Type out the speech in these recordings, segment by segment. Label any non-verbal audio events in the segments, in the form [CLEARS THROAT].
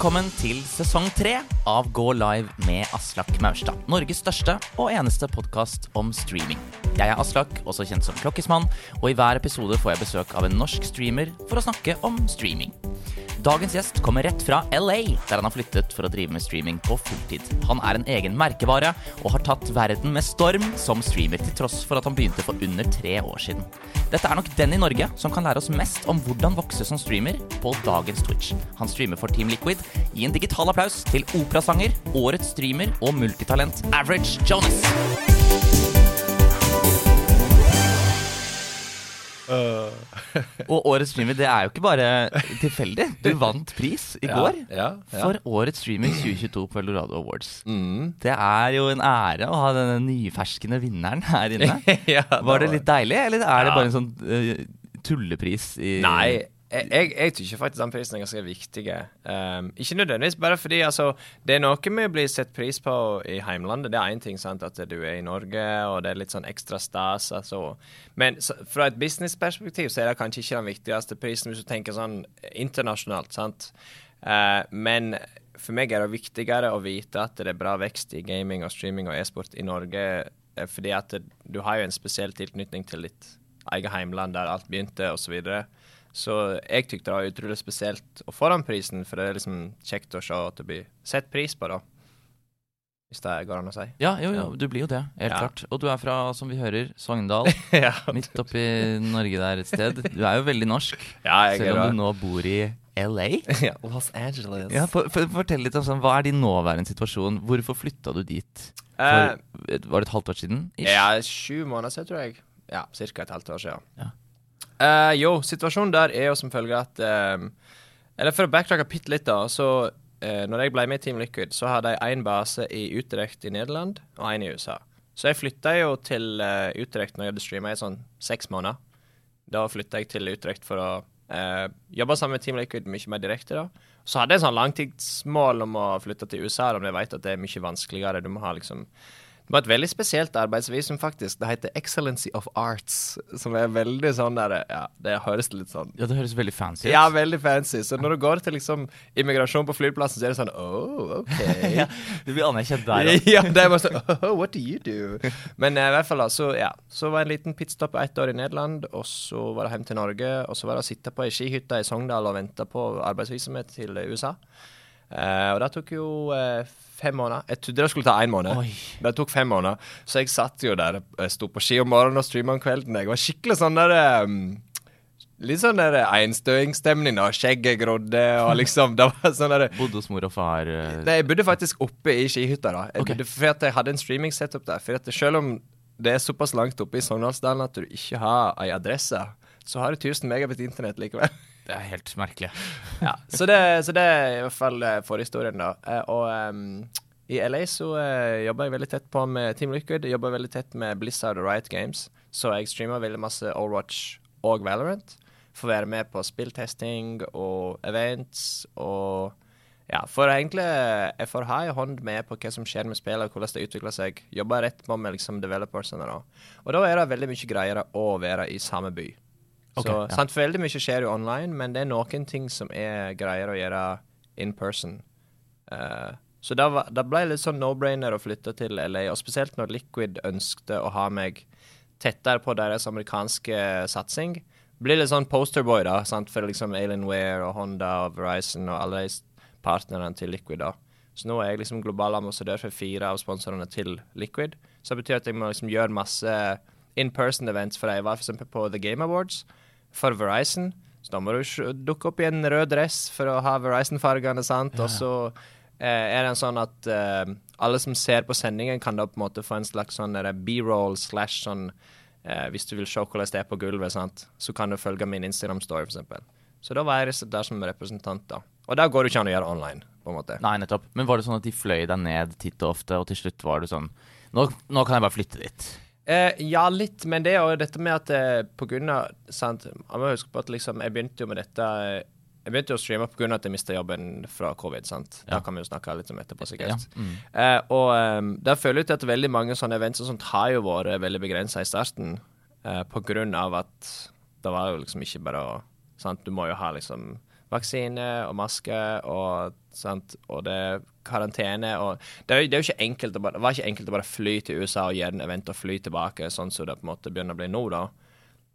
Velkommen til sesong tre av Gå live med Aslak Maurstad. Norges største og eneste podkast om streaming. Jeg er Aslak, også kjent som Klokkismann, og i hver episode får jeg besøk av en norsk streamer for å snakke om streaming. Dagens gjest kommer rett fra LA, der han har flyttet for å drive med streaming på fulltid. Han er en egen merkevare og har tatt verden med storm som streamer, til tross for at han begynte for under tre år siden. Dette er nok den i Norge som kan lære oss mest om hvordan vokse som streamer på dagens Twitch. Han streamer for Team Liquid. Gi en digital applaus til operasanger, årets streamer og multitalent Average Jonas. [LAUGHS] Og årets streamer, det er jo ikke bare tilfeldig. Du vant pris i [LAUGHS] går ja, ja. for årets streamer 2022 på Eldorado Awards. Mm. Det er jo en ære å ha denne nyferskende vinneren her inne. [LAUGHS] Var det litt deilig, eller er det bare en sånn uh, tullepris i Nei, jeg, jeg, jeg tykker faktisk den prisen er ganske viktig. Um, ikke nødvendigvis bare fordi altså, det er noe med å bli sett pris på i heimlandet. Det er én ting, sant, at du er i Norge, og det er litt sånn ekstra stas. Altså. Men så, fra et businessperspektiv så er det kanskje ikke den viktigste prisen hvis du tenker sånn internasjonalt. sant? Uh, men for meg er det viktigere å vite at det er bra vekst i gaming og streaming og e-sport i Norge, eh, fordi at det, du har jo en spesiell tilknytning til ditt eget heimland der alt begynte, osv. Så, videre. Så jeg tykte det var utrolig spesielt å få den prisen, for det er liksom kjekt å se at det blir sett pris på, da. Hvis det går an å si. Ja, jo, jo, du blir jo det. Helt Ja. klart. Og du er fra, som vi hører, Sogndal. [LAUGHS] ja, [LAUGHS] Midt oppi Norge der et sted. Du er jo veldig norsk, [LAUGHS] ja, jeg selv er om du nå bor i LA. Ja, Los Angeles. Ja, for, for, fortell litt om sånn, Hva er din nåværende situasjon? Hvorfor flytta du dit? For, uh, var det et halvt år siden? ish? Ja, sju måneder siden, tror jeg. Ja, Ca. et halvt år siden. Ja. Eh, jo, situasjonen der er jo som følge at um, Eller for å backtracke bitte litt, da. Så uh, når jeg ble med i Team Liquid, så hadde jeg én base i Utrecht i Nederland og én i USA. Så jeg flytta jo til uh, Utrecht når jeg hadde streama i sånn seks måneder. Da flytta jeg til Utrecht for å uh, jobbe sammen med Team Liquid mye mer direkte. da. Så hadde jeg sånn langtidsmål om å flytte til USA, om jeg vet at det er mye vanskeligere. Du må ha liksom det var et veldig spesielt arbeidsvisum, faktisk. Det heter Excellency of Arts, som er veldig sånn der Ja, det høres litt sånn Ja, det høres veldig fancy ut. Ja, veldig fancy. Så når du går til liksom immigrasjon på flyplassen, så er det sånn Oh, OK. [LAUGHS] Ja, du blir anerkjent der òg. ja, det er bare sånn oh, What do you do? Men eh, i hvert fall da, så ja. Så var det en liten pitstop ett år i Nederland, og så var det hjem til Norge. Og så var det å sitte på ei skihytte i Sogndal og vente på arbeidsvisumet til USA. Eh, og det tok jo uh, fem måneder. Jeg trodde det skulle ta én måned. Oi. Det tok fem måneder. Så jeg satt jo der, eh, sto på ski om morgenen og streama om kvelden. Jeg var skikkelig sånn der um, Litt sånn der einstøingsstemning. Skjegget grodde, og liksom [LAUGHS] Det var sånn der Bodde hos mor og far. Uh... Nei, jeg bodde faktisk oppe i skihytta. da Jeg okay. bodde For at jeg hadde en streaming-setup der. For at Selv om det er såpass langt oppe i Sogndalsdalen at du ikke har ei adresse, så har du 1000 megabit internett likevel. [LAUGHS] Det er helt merkelig. [LAUGHS] ja, så, det, så det er i hvert fall eh, forhistorien, da. Eh, og um, i LA så uh, jobber jeg veldig tett på med Team Liquid. Jeg jobber veldig tett med Blizzard og Riot Games. Så jeg streamer veldig masse Overwatch og Valorant. Får være med på spilltesting og events og ja, for egentlig Jeg får ha en hånd med på hva som skjer med spillet, og hvordan det utvikler seg. Jobber rett på med liksom developersene da. Og da er det veldig mye greiere å være i samme by. Ok, så sant, for Veldig mye skjer jo online, men det er noen ting som er greiere å gjøre in person. Uh, så da, var, da ble det litt sånn no-brainer å flytte til LA, og spesielt når Liquid ønskte å ha meg tettere på deres amerikanske satsing. Blir litt sånn posterboy da, sant, for liksom Alienware og Honda og Verizon og alle de partnerne til Liquid. da. Så nå er jeg liksom global ambassadør for fire av sponsorene til Liquid. Så det betyr at jeg må liksom gjøre masse in person events, for jeg var eksempel på The Game Awards for Verizon. Så da må du dukke opp i en rød dress for å ha Verizon-fargene, sant. Og så eh, er det en sånn at eh, alle som ser på sendingen, kan da på en måte få en slags sånn B-roll slash sånn eh, Hvis du vil se hvordan det er på gulvet, sant, så kan du følge min Instagram-story, eksempel. Så da var jeg der som representant, da. Og da går det ikke an å gjøre online, på en måte. Nei, nettopp. Men var det sånn at de fløy deg ned titt og ofte, og til slutt var du sånn Nå, nå kan jeg bare flytte dit. Eh, ja, litt, men det er jo dette med at eh, på grunn av sant, Jeg må huske på at liksom, jeg begynte jo med dette eh, Jeg begynte jo å streame av at jeg mista jobben fra covid. sant? Ja. Da kan vi jo snakke litt om etterpå, Ja. sikkert. Mm. Eh, og um, der føler jeg til at veldig mange sånne events og sånt har jo vært veldig begrensa i starten. eh, på grunn av at det var jo liksom ikke bare å sant? Du må jo ha liksom vaksine og maske og, og det karantene og det er, det er ikke bare, det var ikke enkelt å bare fly til USA og gjøre en event og fly tilbake, sånn som det på en måte begynner å bli nå, da.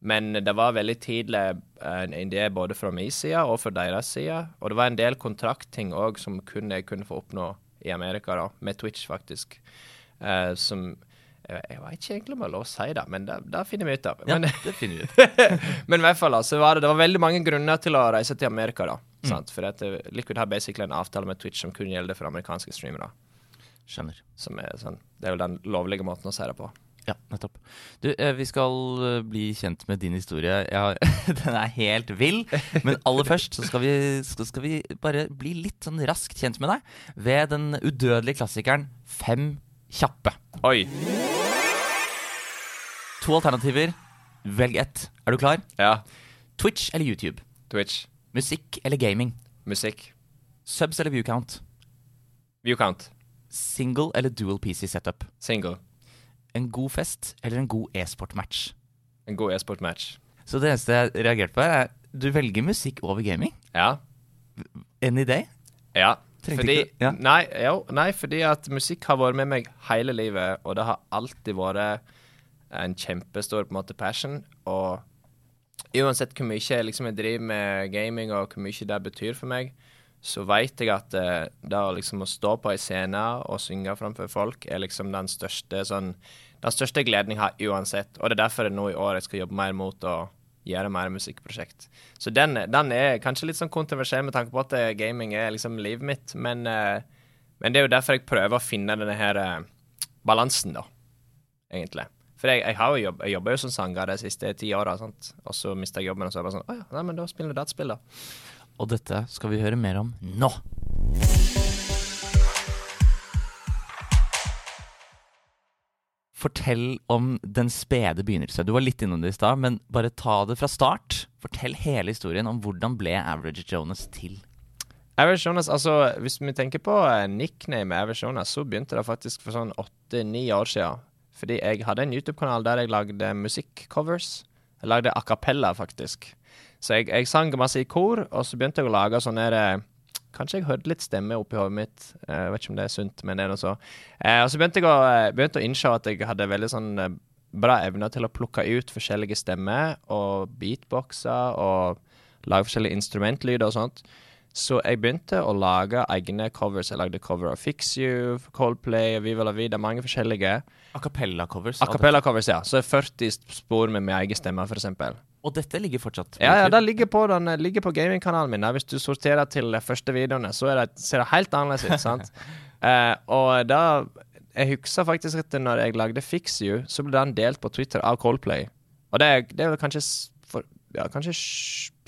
Men det var veldig tidlig eh, en idé både fra min side og fra deres side. Og det var en del kontraktting òg som kun jeg kunne få oppnå i Amerika, da, med Twitch, faktisk. Uh, som Jeg, jeg ikke egentlig om jeg har lov å si det, men det, det finner vi ut av. Ja, Men, det finner vi ut. [LAUGHS] men i hvert fall, altså, var det, det var veldig mange grunner til å reise til Amerika, da. Mm. Sant? For at eh, Liquid har basically en avtale med Twitch som kun gjelder for amerikanske streamere. Skjønner. Som er sånn, det er vel den lovlige måten å si det på. Ja, nettopp. Du, eh, vi skal eh, bli kjent med din historie. Ja, har, [LAUGHS] den er helt vill. Men aller først så skal vi, så skal vi bare bli litt sånn raskt kjent med deg ved den udødelige klassikeren Fem kjappe. Oi! To alternativer. Velg ett. Er du klar? Ja. Twitch eller YouTube? Twitch. Musikk eller gaming? Musikk. Subs eller viewcount? Viewcount. Single eller dual PC setup? Single. En god fest eller en god e-sport-match? En god e-sport-match. Så det eneste jeg reagerte på, her er du velger musikk over gaming. Ja. Any day? Ja. Fordi, ja. nei, jo, nei, fordi at musikk har vært med meg hele livet, og det har alltid vært en kjempestor på en måte passion. Og uansett hvor mye liksom jeg driver med gaming, og hvor mye det betyr for meg, så vet jeg at uh, det liksom å stå på ei scene og synge framfor folk er liksom den største sånn Den største gleden jeg har uansett. Og det er derfor jeg nå i år jeg skal jobbe mer mot å gjøre mer musikkprosjekt. Så den, den er kanskje litt sånn kontroversiell med tanke på at eh, gaming er liksom livet mitt, men, uh, men det er jo derfor jeg prøver å finne denne her uh, balansen, da, egentlig. For jeg, jeg har jo jobb, jeg jobber jo som sanger de siste ti åra, og så mista jeg jobben, og så er det bare sånn Å ja, nei, men da spiller du dataspill, da. Og dette skal vi høre mer om nå. Fortell om den spede begynnelse. Du var litt innom det i stad, men bare ta det fra start. Fortell hele historien om hvordan ble Average Jonas til. Average Jonas, altså Hvis vi tenker på eh, nickname Average Jonas, så begynte det faktisk for sånn åtte-ni år siden. Fordi jeg hadde en YouTube-kanal der jeg lagde musikkcovers. Jeg lagde a cappella, faktisk. Så jeg, jeg sang masse i kor, og så begynte jeg å lage sånne der, eh, Kanskje jeg hørte litt stemme oppi hodet mitt. Eh, Jeg vet ikke om det er sunt, men det er noe så. Eh, og så begynte jeg å, begynte å innse at jeg hadde veldig sånn bra evner til å plukke ut forskjellige stemmer og beatboxer og lage forskjellige instrumentlyder og sånt. Så jeg begynte å lage egne covers. Jeg lagde cover av Fix You, Coldplay, Viva la Vida, mange forskjellige. A cappella-covers. A cappella-covers, ja. Så 40 spor med min egen stemme, eksempel. Og dette ligger fortsatt Ja, ja, det ligger på, den, eh, ligger på gamingkanalen min. Hvis du sorterer til de første videoene, så det, ser det helt annerledes ut. sant? [LAUGHS] Eh, og da Jeg husker faktisk at når jeg lagde Fix You, så ble den delt på Twitter av Coldplay. Og det, det er vel kanskje ja, kanskje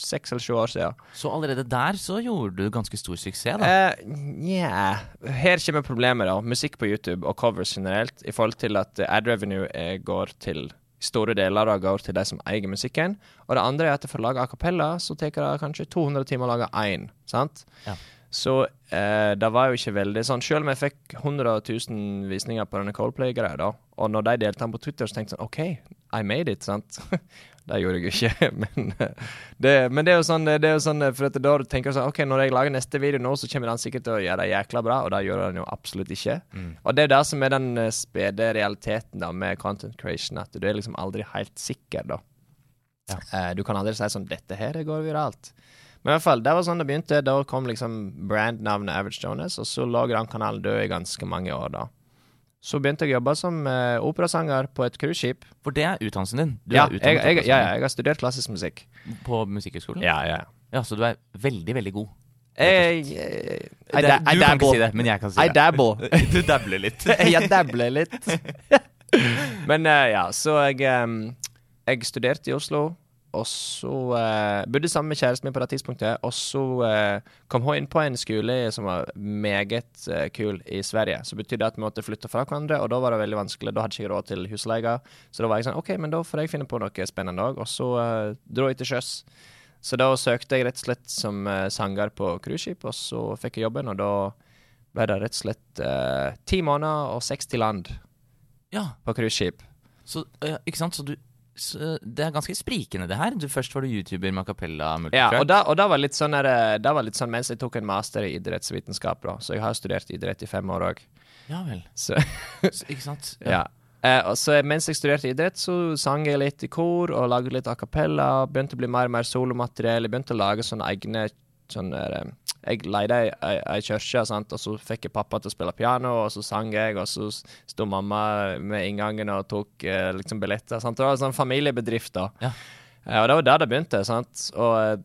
seks eller sju år siden. Så allerede der så gjorde du ganske stor suksess, da. Nja uh, yeah. Her kommer problemet, da. Musikk på YouTube og covers generelt, i forhold til at eh, ad revenue eh, går til Store deler da går til de som eier musikken. Og det andre er at for å lage a cappella, så tar det kanskje 200 timer å lage én. Sant? Ja. Så eh, det var jo ikke veldig sånn Selv om jeg fikk 100 000 visninger på denne Coldplay-greia, da, og når de delte den på Twitter, så tenkte jeg sånn OK, I made it, sant? [LAUGHS] det gjorde jeg jo ikke, [LAUGHS] men eh, det, men det er jo sånn, det er jo sånn eh, For da tenker du sånn OK, når jeg lager neste video nå, så kommer den sikkert til å gjøre det jækla bra, og det gjør den jo absolutt ikke. Og det er det som er den eh, spede realiteten da med content creation, at du er liksom aldri helt sikker, da. Ja. Uh, du kan aldri si sånn 'Dette her går viralt'. Men i hvert fall, det var sånn det begynte. Da kom liksom brandnavnet Average Jonas, og så lå den kanalen død i ganske mange år, da. Så begynte jeg å jobbe som uh, operasanger på et cruiseskip. For det er utdannelsen din. Du Ja, jeg, jeg, ja, jeg har studert klassisk musikk. på Musikkhøgskolen? Ja, ja. Ja, så du er veldig, veldig god. Jeg, jeg, I, I du kan ikke si det, men jeg kan si I det. dabble. [LAUGHS] du dabler litt. [LAUGHS] jeg dabler litt. [LAUGHS] Men uh, ja, så jeg um, Jeg studerte i Oslo, og så eh, bodde sammen med kjæresten min på det tidspunktet. Og så eh, kom hun inn på en skole som var meget eh, kul i Sverige. Så betydde det at vi måtte flytte fra hverandre, og da var det veldig vanskelig. Da hadde jeg ikke råd til husleie. Så da var jeg sånn OK, men da får jeg finne på noe spennende òg. Og så eh, dro jeg til sjøs. Så da søkte jeg rett og slett som eh, sanger på cruiseskip, og så fikk jeg jobben, og da ble det rett og slett eh, ti måneder og 60 land Ja, på cruiseskip. så, ja, ikke sant? Så du det er ganske sprikende, det her. Du, først var du YouTuber med acapella. Ja, og da, og da var litt sånn der, eh, da var litt sånn mens jeg tok en master i idrettsvitenskap, da. Så jeg har studert idrett i fem år òg. ja vel. Så Så, ikke sant? [LAUGHS] ja. Eh, og så mens jeg studerte idrett, så sang jeg litt i kor og lagde litt a cappella. Begynte å bli mer og mer solomateriell. Jeg begynte å lage sånne egne sånne, der, Jeg leide ei, ei, ei kirke, og så fikk jeg pappa til å spille piano, og så sang jeg, og så sto mamma med inngangen og tok eh, liksom billetter. Sant? Det var en sånn familiebedrift, da. Ja. Eh, og det var der det begynte, sant. Og eh,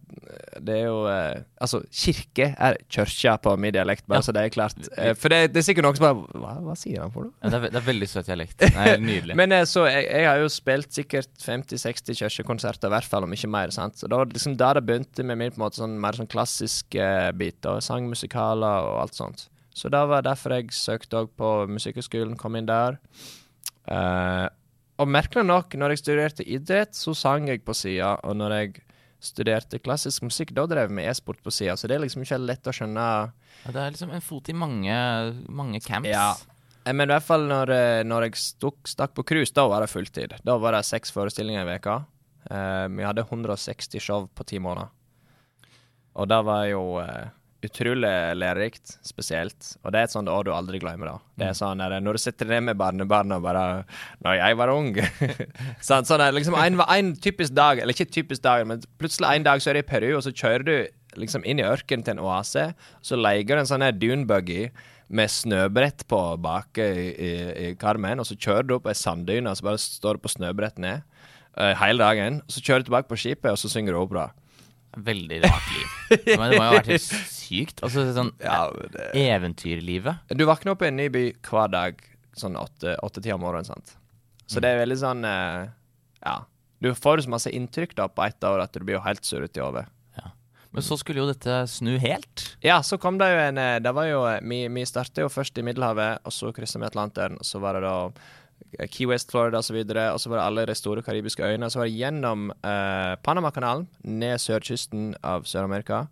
det er jo eh, Altså, kirke er kirka på min dialekt, bare Ja. så det er klart. For det, det er sikkert noen som bare Hva, hva sier han for noe? Ja, det, er, det er veldig søt dialekt. Nei, nydelig. [LAUGHS] Men så jeg, jeg har jo spilt sikkert 50-60 kirkekonserter, i hvert fall, om ikke mer. sant? Så da var det liksom der det begynte med min på en måte sånn mer sånn klassisk eh, bit, og sangmusikaler og alt sånt. Så det var derfor jeg søkte òg på Musikkhøgskolen, kom inn der. Eh, og merkelig nok, når jeg studerte idrett, så sang jeg på sida, og når jeg studerte klassisk musikk, da drev vi e-sport på sida, så det er liksom ikke lett å skjønne Ja, det er liksom en fot i mange, mange camps. Ja. Eh, Men i hvert fall når, eh, når jeg stukk, stakk på cruise, da var det fulltid. Da var det seks forestillinger i veka. Uh, vi hadde 160 show på ti måneder. Og det var jo eh, utrolig lærerikt, spesielt. Og det er et sånt år du aldri glemmer. da. Det er sånn der, Når du sitter ned med barnebarn og bare 'Når jeg var ung' [LAUGHS] sånn, sånn der, liksom en, en typisk dag, eller ikke typisk dag, men plutselig en dag så er det i Peru, og så kjører du liksom inn i ørkenen til en oase, så leier du en sånn her dunebuggy med snøbrett på bak i, i, i karmen, og så kjører du opp ei sanddyne, og så bare står du på snøbrett ned uh, hele dagen. Og så kjører du tilbake på skipet, og så synger du opera. Veldig rart liv. [LAUGHS] Men det må jo ha vært helt sykt. Altså sånn Eventyrlivet. Du våkner opp i en ny by hver dag sånn åtte- åtte-tida om morgenen, sant. Så det er veldig sånn eh, Ja. Du får så masse inntrykk da på ett år at du blir jo helt surrete i hodet. Ja. Men så skulle jo dette snu helt. Ja, så kom det jo en eh, Det var jo Vi, vi startet jo først i Middelhavet, og så kryssa vi Atlanteren, og så var det da eh, Key West, Florida og så videre, og så var det alle de store karibiske øyene. Så var det gjennom eh, Panamakanalen, ned sørkysten av Sør-Amerika.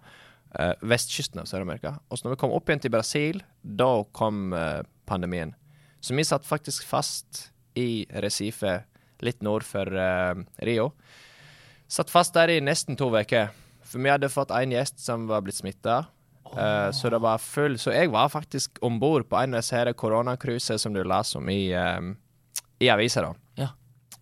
eh, vestkysten av Sør-Amerika. Og så når vi kom opp igjen til Brasil, da kom eh, pandemien. Så vi satt faktisk fast i Recife, litt nord for eh, Rio. Satt fast der i nesten to uker. For vi hadde fått en gjest som var blitt smitta. så det var full Så jeg var faktisk om bord på en av disse koronacruisene som du leste om i, um, i avisa, da. Ja.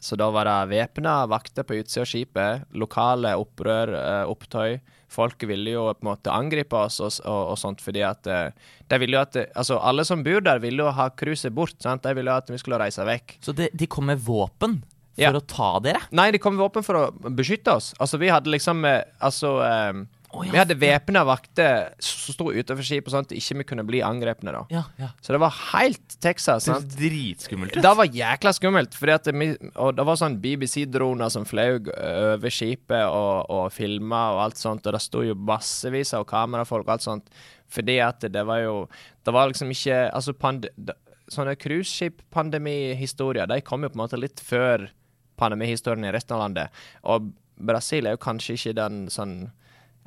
Så da var det væpna vakter på utsida av skipet. Lokale opprør, eh, opptøy. Folk ville jo på en måte angripe oss og, og, og sånt, fordi at eh, de ville jo at eh, Altså, alle som bor der, ville jo ha cruiset bort. sant? De ville jo at vi skulle reise vekk. Så de, de kom med våpen for Ja. å ta dere? Nei, de kom med våpen for å beskytte oss. Altså, vi hadde liksom Altså eh, Å, ja. Vi hadde væpna vakter som sto utenfor skipet, sånn at ikke vi kunne bli angrepne, da. Ja, ja. Så det var helt Texas. Det er dritskummelt ut. Det var jækla skummelt, fordi at vi, og det var sånn BBC-droner som fløy over skipet og, og filma og alt sånt, og det sto jo massevis av kamerafolk og alt sånt, fordi at det var jo Det var liksom ikke Altså, pand, sånne cruiseskip-pandemihistorier, de kom jo på en måte litt før pandemihistorien i resten av landet, og Brasil er jo kanskje ikke den sånn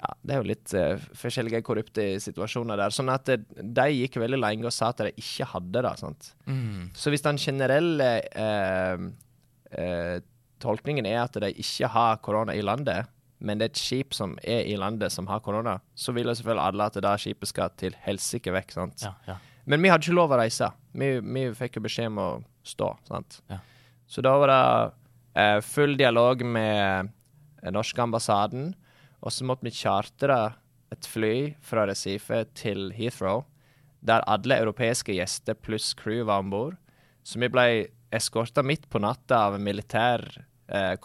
ja, Det er jo litt uh, forskjellige korrupte situasjoner der. Sånn at det, de gikk veldig lenge og sa at de ikke hadde det. sant? Mm. Så hvis den generelle uh, eh, tolkningen er at de ikke har korona i landet, men det er et skip som er i landet som har korona, så vil jo selvfølgelig alle at det skipet skal til helsike vekk. sant? Ja, ja. Men vi hadde ikke lov å reise. Vi, vi fikk jo beskjed om å stå. sant? Ja. Så da var det eh, full dialog med norske ambassaden, og så måtte vi chartre et fly fra Recife til Heathrow, der alle europeiske gjester pluss crew var om bord. Så vi ble eskorta midt på natta av en militær eh.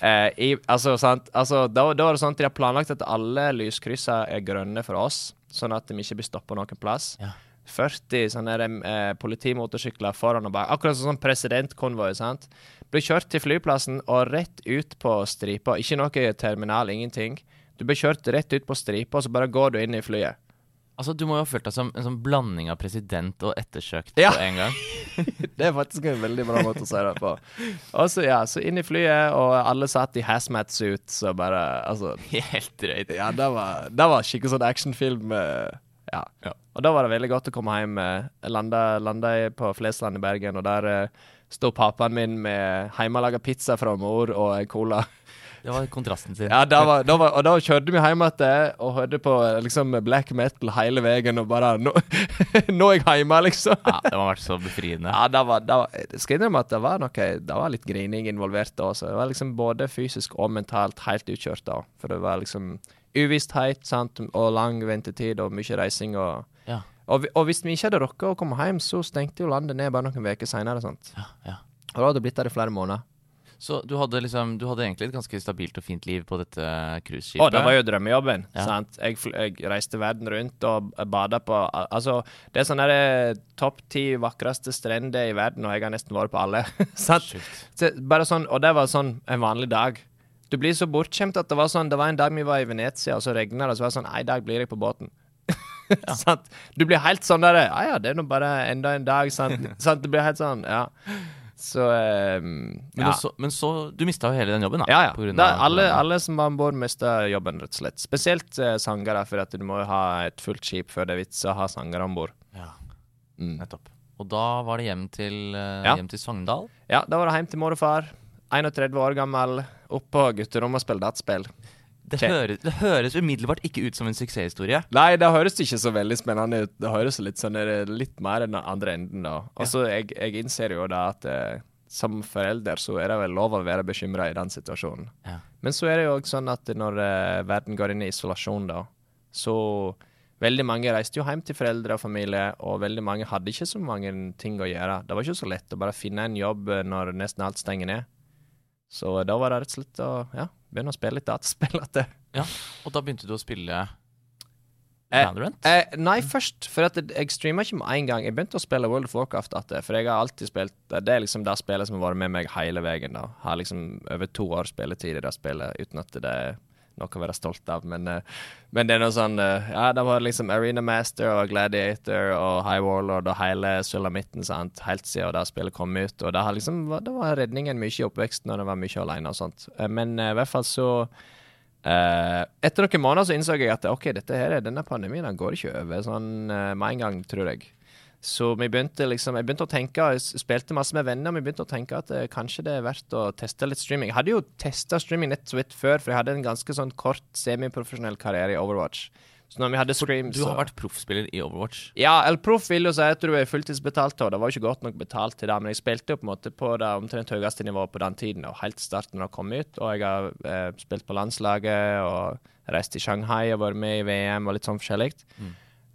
Eh, i, altså, sant? Altså, da, da var det sånn at de har planlagt at alle lyskryssene er grønne for oss, sånn at de ikke blir stoppa noen plass. Ja. 40 sånne eh, politimotorsykler foran og bak. Akkurat sånn presidentkonvoi. sant? Blir kjørt til flyplassen og rett ut på stripa. Ikke noe terminal, ingenting. Du blir kjørt rett ut på stripa, og så bare går du inn i flyet. Altså, Du må jo ha følt deg som en sånn blanding av president og ettersøkt Ja. på en gang. [LAUGHS] Det er faktisk en veldig bra måte å si det på. Og så, ja, så inn i flyet, og alle satt i hazmat suits og bare Altså, [LAUGHS] Helt drøyt. ja, det var, det var skikkelig sånn actionfilm. eh, Ja. Ja. Og da var det veldig godt å komme hjem. eh, landa, landa på Flesland i Bergen, og der sto pappaen min med hjemmelaga pizza fra mor og en cola. Det var kontrasten sin. Ja, da var, da var, Og da kjørte vi hjem igjen og hørte på liksom black metal hele veien og bare Nå, [LAUGHS] nå er jeg hjemme, liksom. Ja, det må ha vært så befriende. Ja, det var, det var, jeg skal innrømme at det var noe Det var litt grining involvert da. Så det var liksom både fysisk og mentalt helt utkjørt da. For det var liksom uvisshet sant? og lang ventetid og mye reising. Og, Ja, og, vi- og hvis vi ikke hadde rukket å komme hjem, så stengte jo landet ned bare noen uker seinere. Og ja, Og da hadde det blitt der i flere måneder. Så du hadde liksom Du hadde egentlig et ganske stabilt og fint liv på dette cruiseskipet? Å, det var jo drømmejobben. Ja. sant? Jeg, jeg reiste verden rundt og bada på Altså, det er sånn der topp ti vakreste strender i verden, og jeg har nesten vært på alle. [LAUGHS] sant? Så bare sånn, og det var sånn en vanlig dag. Du blir så bortskjemt at det var sånn Det var en dag vi var i Venezia, og så regna det, og så var det sånn En dag blir jeg på båten. [LAUGHS] sant? Du blir helt sånn der Ja ja, det er nå bare enda en dag, sant? [LAUGHS] sant? Det blir helt sånn, ja. Så um, Men, ja. så, men så Du mista jo hele den jobben, da. Ja, ja. av alle, alle som var om bord, mista jobben, rett og slett. Spesielt uh, sangere, for at du må jo ha et fullt skip før det er vits å ha sangere om bord. Ja, Mm. nettopp. Og da var det hjem til, uh, Ja. hjem til Sogndal. Ja, da var det hjem til mor og far. 31 år gammel, opp på gutterommet og spille dataspill. Det, høres, det høres umiddelbart ikke ut som en suksesshistorie. Nei, det høres ikke så veldig spennende ut. Det høres litt sånn eh, litt mer enn den andre enden, da. Altså, jeg, jeg innser jo da at eh, som forelder så er det vel lov å være bekymra i den situasjonen. Ja. Men så er det jo også sånn at når eh, verden går inn i isolasjon, da, så Veldig mange reiste jo hjem til foreldre og familie, og veldig mange hadde ikke så mange ting å gjøre. Det var ikke så lett å bare finne en jobb eh, når nesten alt stenger ned. Så da var det rett og slett å ja, begynne å spille litt dataspill igjen. Ja, Og da begynte du å spille Eh, Valorant? Eh, nei, først. For at jeg, streama ikke med en gang. Jeg begynte å spille World of Warcraft igjen, for jeg har alltid spilt Det er liksom det spillet som har vært med meg hele veien. da Har liksom over to år spilletid i det spillet, uten at det er noe å være stolt av. Men, eh, men det er noe sånn eh, Ja, det var liksom Arena Master og Gladiator og High Warlord og hele sulamitten sant? helt siden det spillet kom ut. Og det, liksom, det var redningen mye i oppveksten, og det var mye alene og sånt. Eh, Men i hvert fall så Uh, etter noen måneder så innså jeg at ok, dette her, denne pandemien den går ikke over sånn uh, med en gang, tror jeg. Så vi begynte liksom, jeg begynte å tenke, jeg spilte masse med venner, vi begynte å tenke at eh, kanskje det er verdt å teste litt streaming. Jeg hadde jo testa streaming nett så vidt før, for jeg hadde en ganske sånn kort semiprofesjonell karriere i Overwatch. Så når vi hadde stream, Du så har vært proffspiller i Overwatch. ja, El Proff vil jo si at du er fulltidsbetalt, og det var jo ikke godt nok betalt til det, men jeg spilte jo på en måte på det omtrent høyeste nivået på den tiden, og helt starten da kom ut, og jeg har eh, spilt på landslaget, og reist til Shanghai og vært med i VM og litt sånn forskjellig.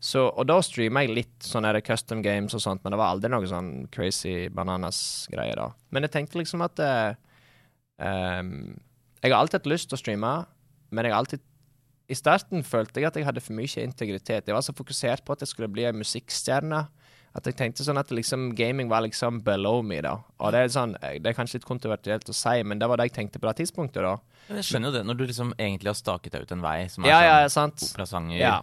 Så, og da streama jeg litt sånne custom games og sånt, men det var aldri noe sånn crazy bananas-greier da. Men jeg tenkte liksom at uh, um, Jeg har alltid hatt lyst til å streame, men jeg har alltid i starten følte jeg at jeg hadde for mye integritet. Jeg var så fokusert på at jeg skulle bli en musikkstjerne. At jeg tenkte sånn at liksom gaming var liksom below me, da. Og det er sånn, eh, det er kanskje litt kontrovertielt å si, men det var det jeg tenkte på det tidspunktet, da. Men Jeg skjønner jo det, når du liksom egentlig har staket deg ut en vei som er ja, sånn ja, operasanger, Ja.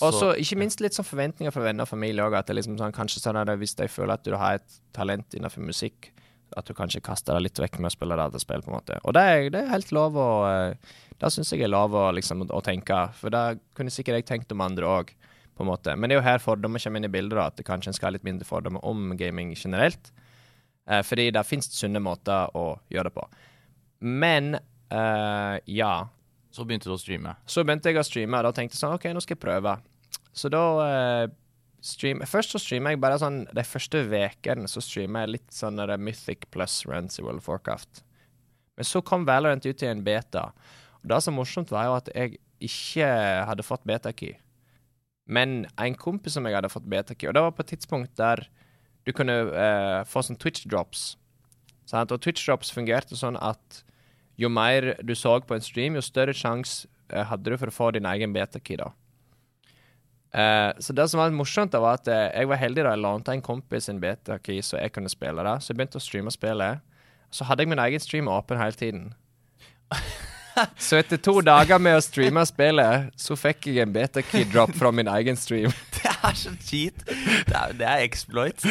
Og så ikke minst litt sånn forventninger fra venner og familie òg. Det liksom sånn, kanskje sånn at hvis de føler at du har et talent innenfor musikk, at du kanskje kaster deg litt vekk med å spille dataspill, på en måte. Og det er, det er helt lov å Da Det syns jeg er lov å, liksom, å tenke, for det kunne sikkert jeg tenkt om andre òg, på en måte. Men det er jo her fordommer kommer inn i bildet, da, at det kanskje en skal ha litt mindre fordommer om gaming generelt. Eh, fordi det fins sunne måter å gjøre det på. Men eh, ja. Så begynte du å streame. Så begynte jeg å streame, og da tenkte jeg sånn OK, nå skal jeg prøve. Så da eh, stream, Først så streama jeg bare sånn De første ukene så streama jeg litt sånn Mythic plus runs i World of Warcraft. Men så kom Valorant ut i en beta. Og det som morsomt, var jo at jeg ikke hadde fått beta-key. Men en kompis som jeg hadde fått beta-key, og det var på et tidspunkt der du kunne uh, få sånn Twitch drops. Sant? Og Twitch drops fungerte sånn at jo mer du så på en stream, jo større sjanse eh, hadde du for å få din egen betakey, da. Eh, så det som var morsomt, da var at eh, jeg var heldig da jeg lånte en kompis en betakey, så jeg kunne spille det. Så jeg begynte å streame spillet. Så hadde jeg min egen stream åpen hele tiden. [LAUGHS] Så etter to dager med å streame spillet, så fikk jeg en betakey drop fra min egen stream. [LAUGHS] Det er så cheat! Det er, det er exploit.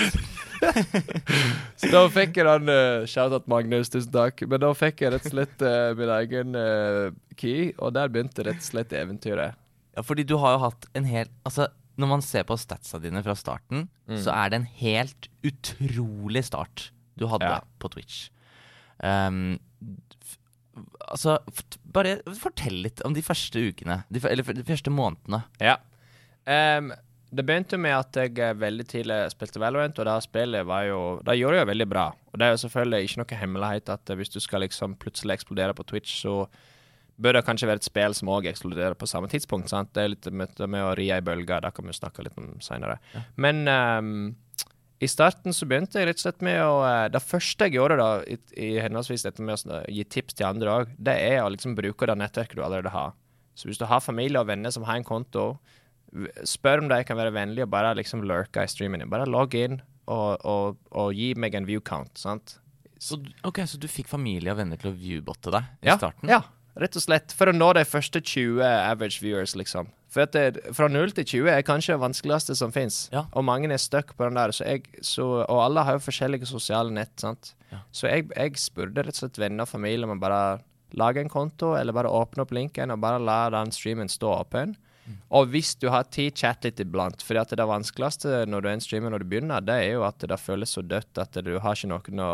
[LAUGHS] Så da fikk jeg den uh, Shout-out Magnus, tusen takk. Men da fikk jeg rett og slett uh, min egen uh, key, og der begynte rett og slett eventyret. Ja, fordi du har jo hatt en hel Altså, når man ser på statsa dine fra starten, Mm. så er det en helt utrolig start du hadde Ja. på Twitch. Um, altså, bare fortell litt om de første ukene. De, eller de første månedene. Ja. Ehm, det begynte med at jeg eh, veldig tidlig spilte Valorant, og det spillet var jo Det gjorde jeg jo veldig bra. Og det er jo selvfølgelig ikke noe hemmelighet at eh, hvis du skal liksom plutselig eksplodere på Twitch, så bør det kanskje være et spill som òg eksploderer på samme tidspunkt. sant? Det er litt med, med å ri ei bølge, det kan vi snakke litt om seinere. Men um, i starten så begynte jeg rett og slett med å eh, Det første jeg gjorde, da, i, i henholdsvis dette med å gi tips til andre òg, det er å liksom bruke det nettverket du allerede har. Så hvis du har familie og venner som har en konto, spør om de kan være vennlige og bare liksom lurke i streamen. Bare logg inn og, og, og gi meg en view count, sant? Så, ok, så du fikk familie og venner til å viewbotte deg i Ja, starten? ja, rett og slett. For å nå de første 20 average viewers, liksom. For det, fra 0 til 20 er kanskje det vanskeligste som fins. Ja. Og mange er stuck på den der. Så jeg, så, og alle har jo forskjellige sosiale nett, sant. Ja. Så jeg, jeg spurte rett og slett venner og familie om å bare lage en konto, eller bare åpne opp linken og bare la den streamen stå åpen. Og hvis du har tid, chat litt iblant. For det vanskeligste når du er en streamer når du begynner, det er jo at det føles så dødt at du har ikke noen å,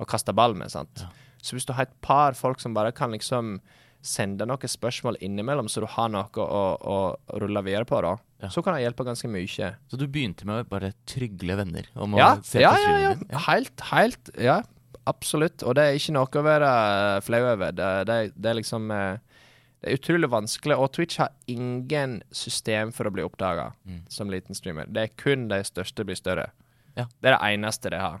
å kaste ball med. sant? Så hvis du har et par folk som bare kan liksom sende noen spørsmål innimellom, så du har noe å, å, rulle videre på, da, Ja. så kan det hjelpe ganske mye. Så du begynte med å bare trygle venner om Ja, å se ja, på ja, ja. din? Helt, helt. Ja, absolutt. Og det er ikke noe å være flau over. Det, det, det er liksom eh, Det er utrolig vanskelig. Og Twitch har ingen system for å bli oppdaga Mm. som liten streamer. Det er kun de største blir større. Ja. Det er det eneste de har.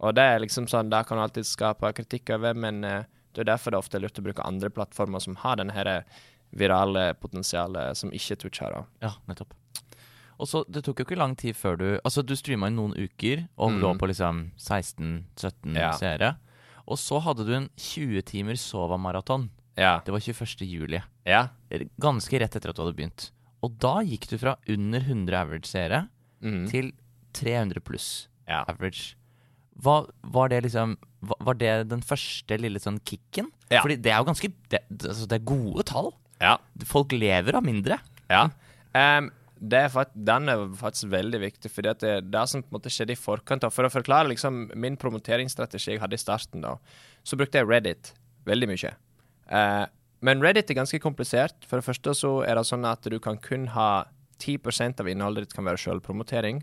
Og det er liksom sånn, da kan du alltid skape kritikk over, men eh, det er derfor det er ofte er lurt å bruke andre plattformer som har denne her virale potensialet som ikke Twitch har. Ja, nettopp. Og så, Det tok jo ikke lang tid før du Altså, du streama i noen uker og Mm. lå på liksom 16-17 Ja. seere. Og så hadde du en 20 timer Sova-maraton. Ja. Det var 21. juli. Ja. Ganske rett etter at du hadde begynt. Og da gikk du fra under 100 average seere mm. til 300 pluss ja. average. Hva, var det liksom va- Var det den første lille sånn kicken? Ja. Fordi det er jo ganske Det, det- altså, det er gode tall. ja. Folk lever av mindre. Ja. Um, det er fakt den er faktisk veldig viktig, fordi det, det som på en måte skjedde i forkant For å forklare liksom min promoteringsstrategi jeg hadde i starten, da, så brukte jeg Reddit veldig mye. Eh, men Reddit er ganske komplisert. For det første så er det sånn at du kan kun ha 10% av innholdet ditt kan være sjølpromotering.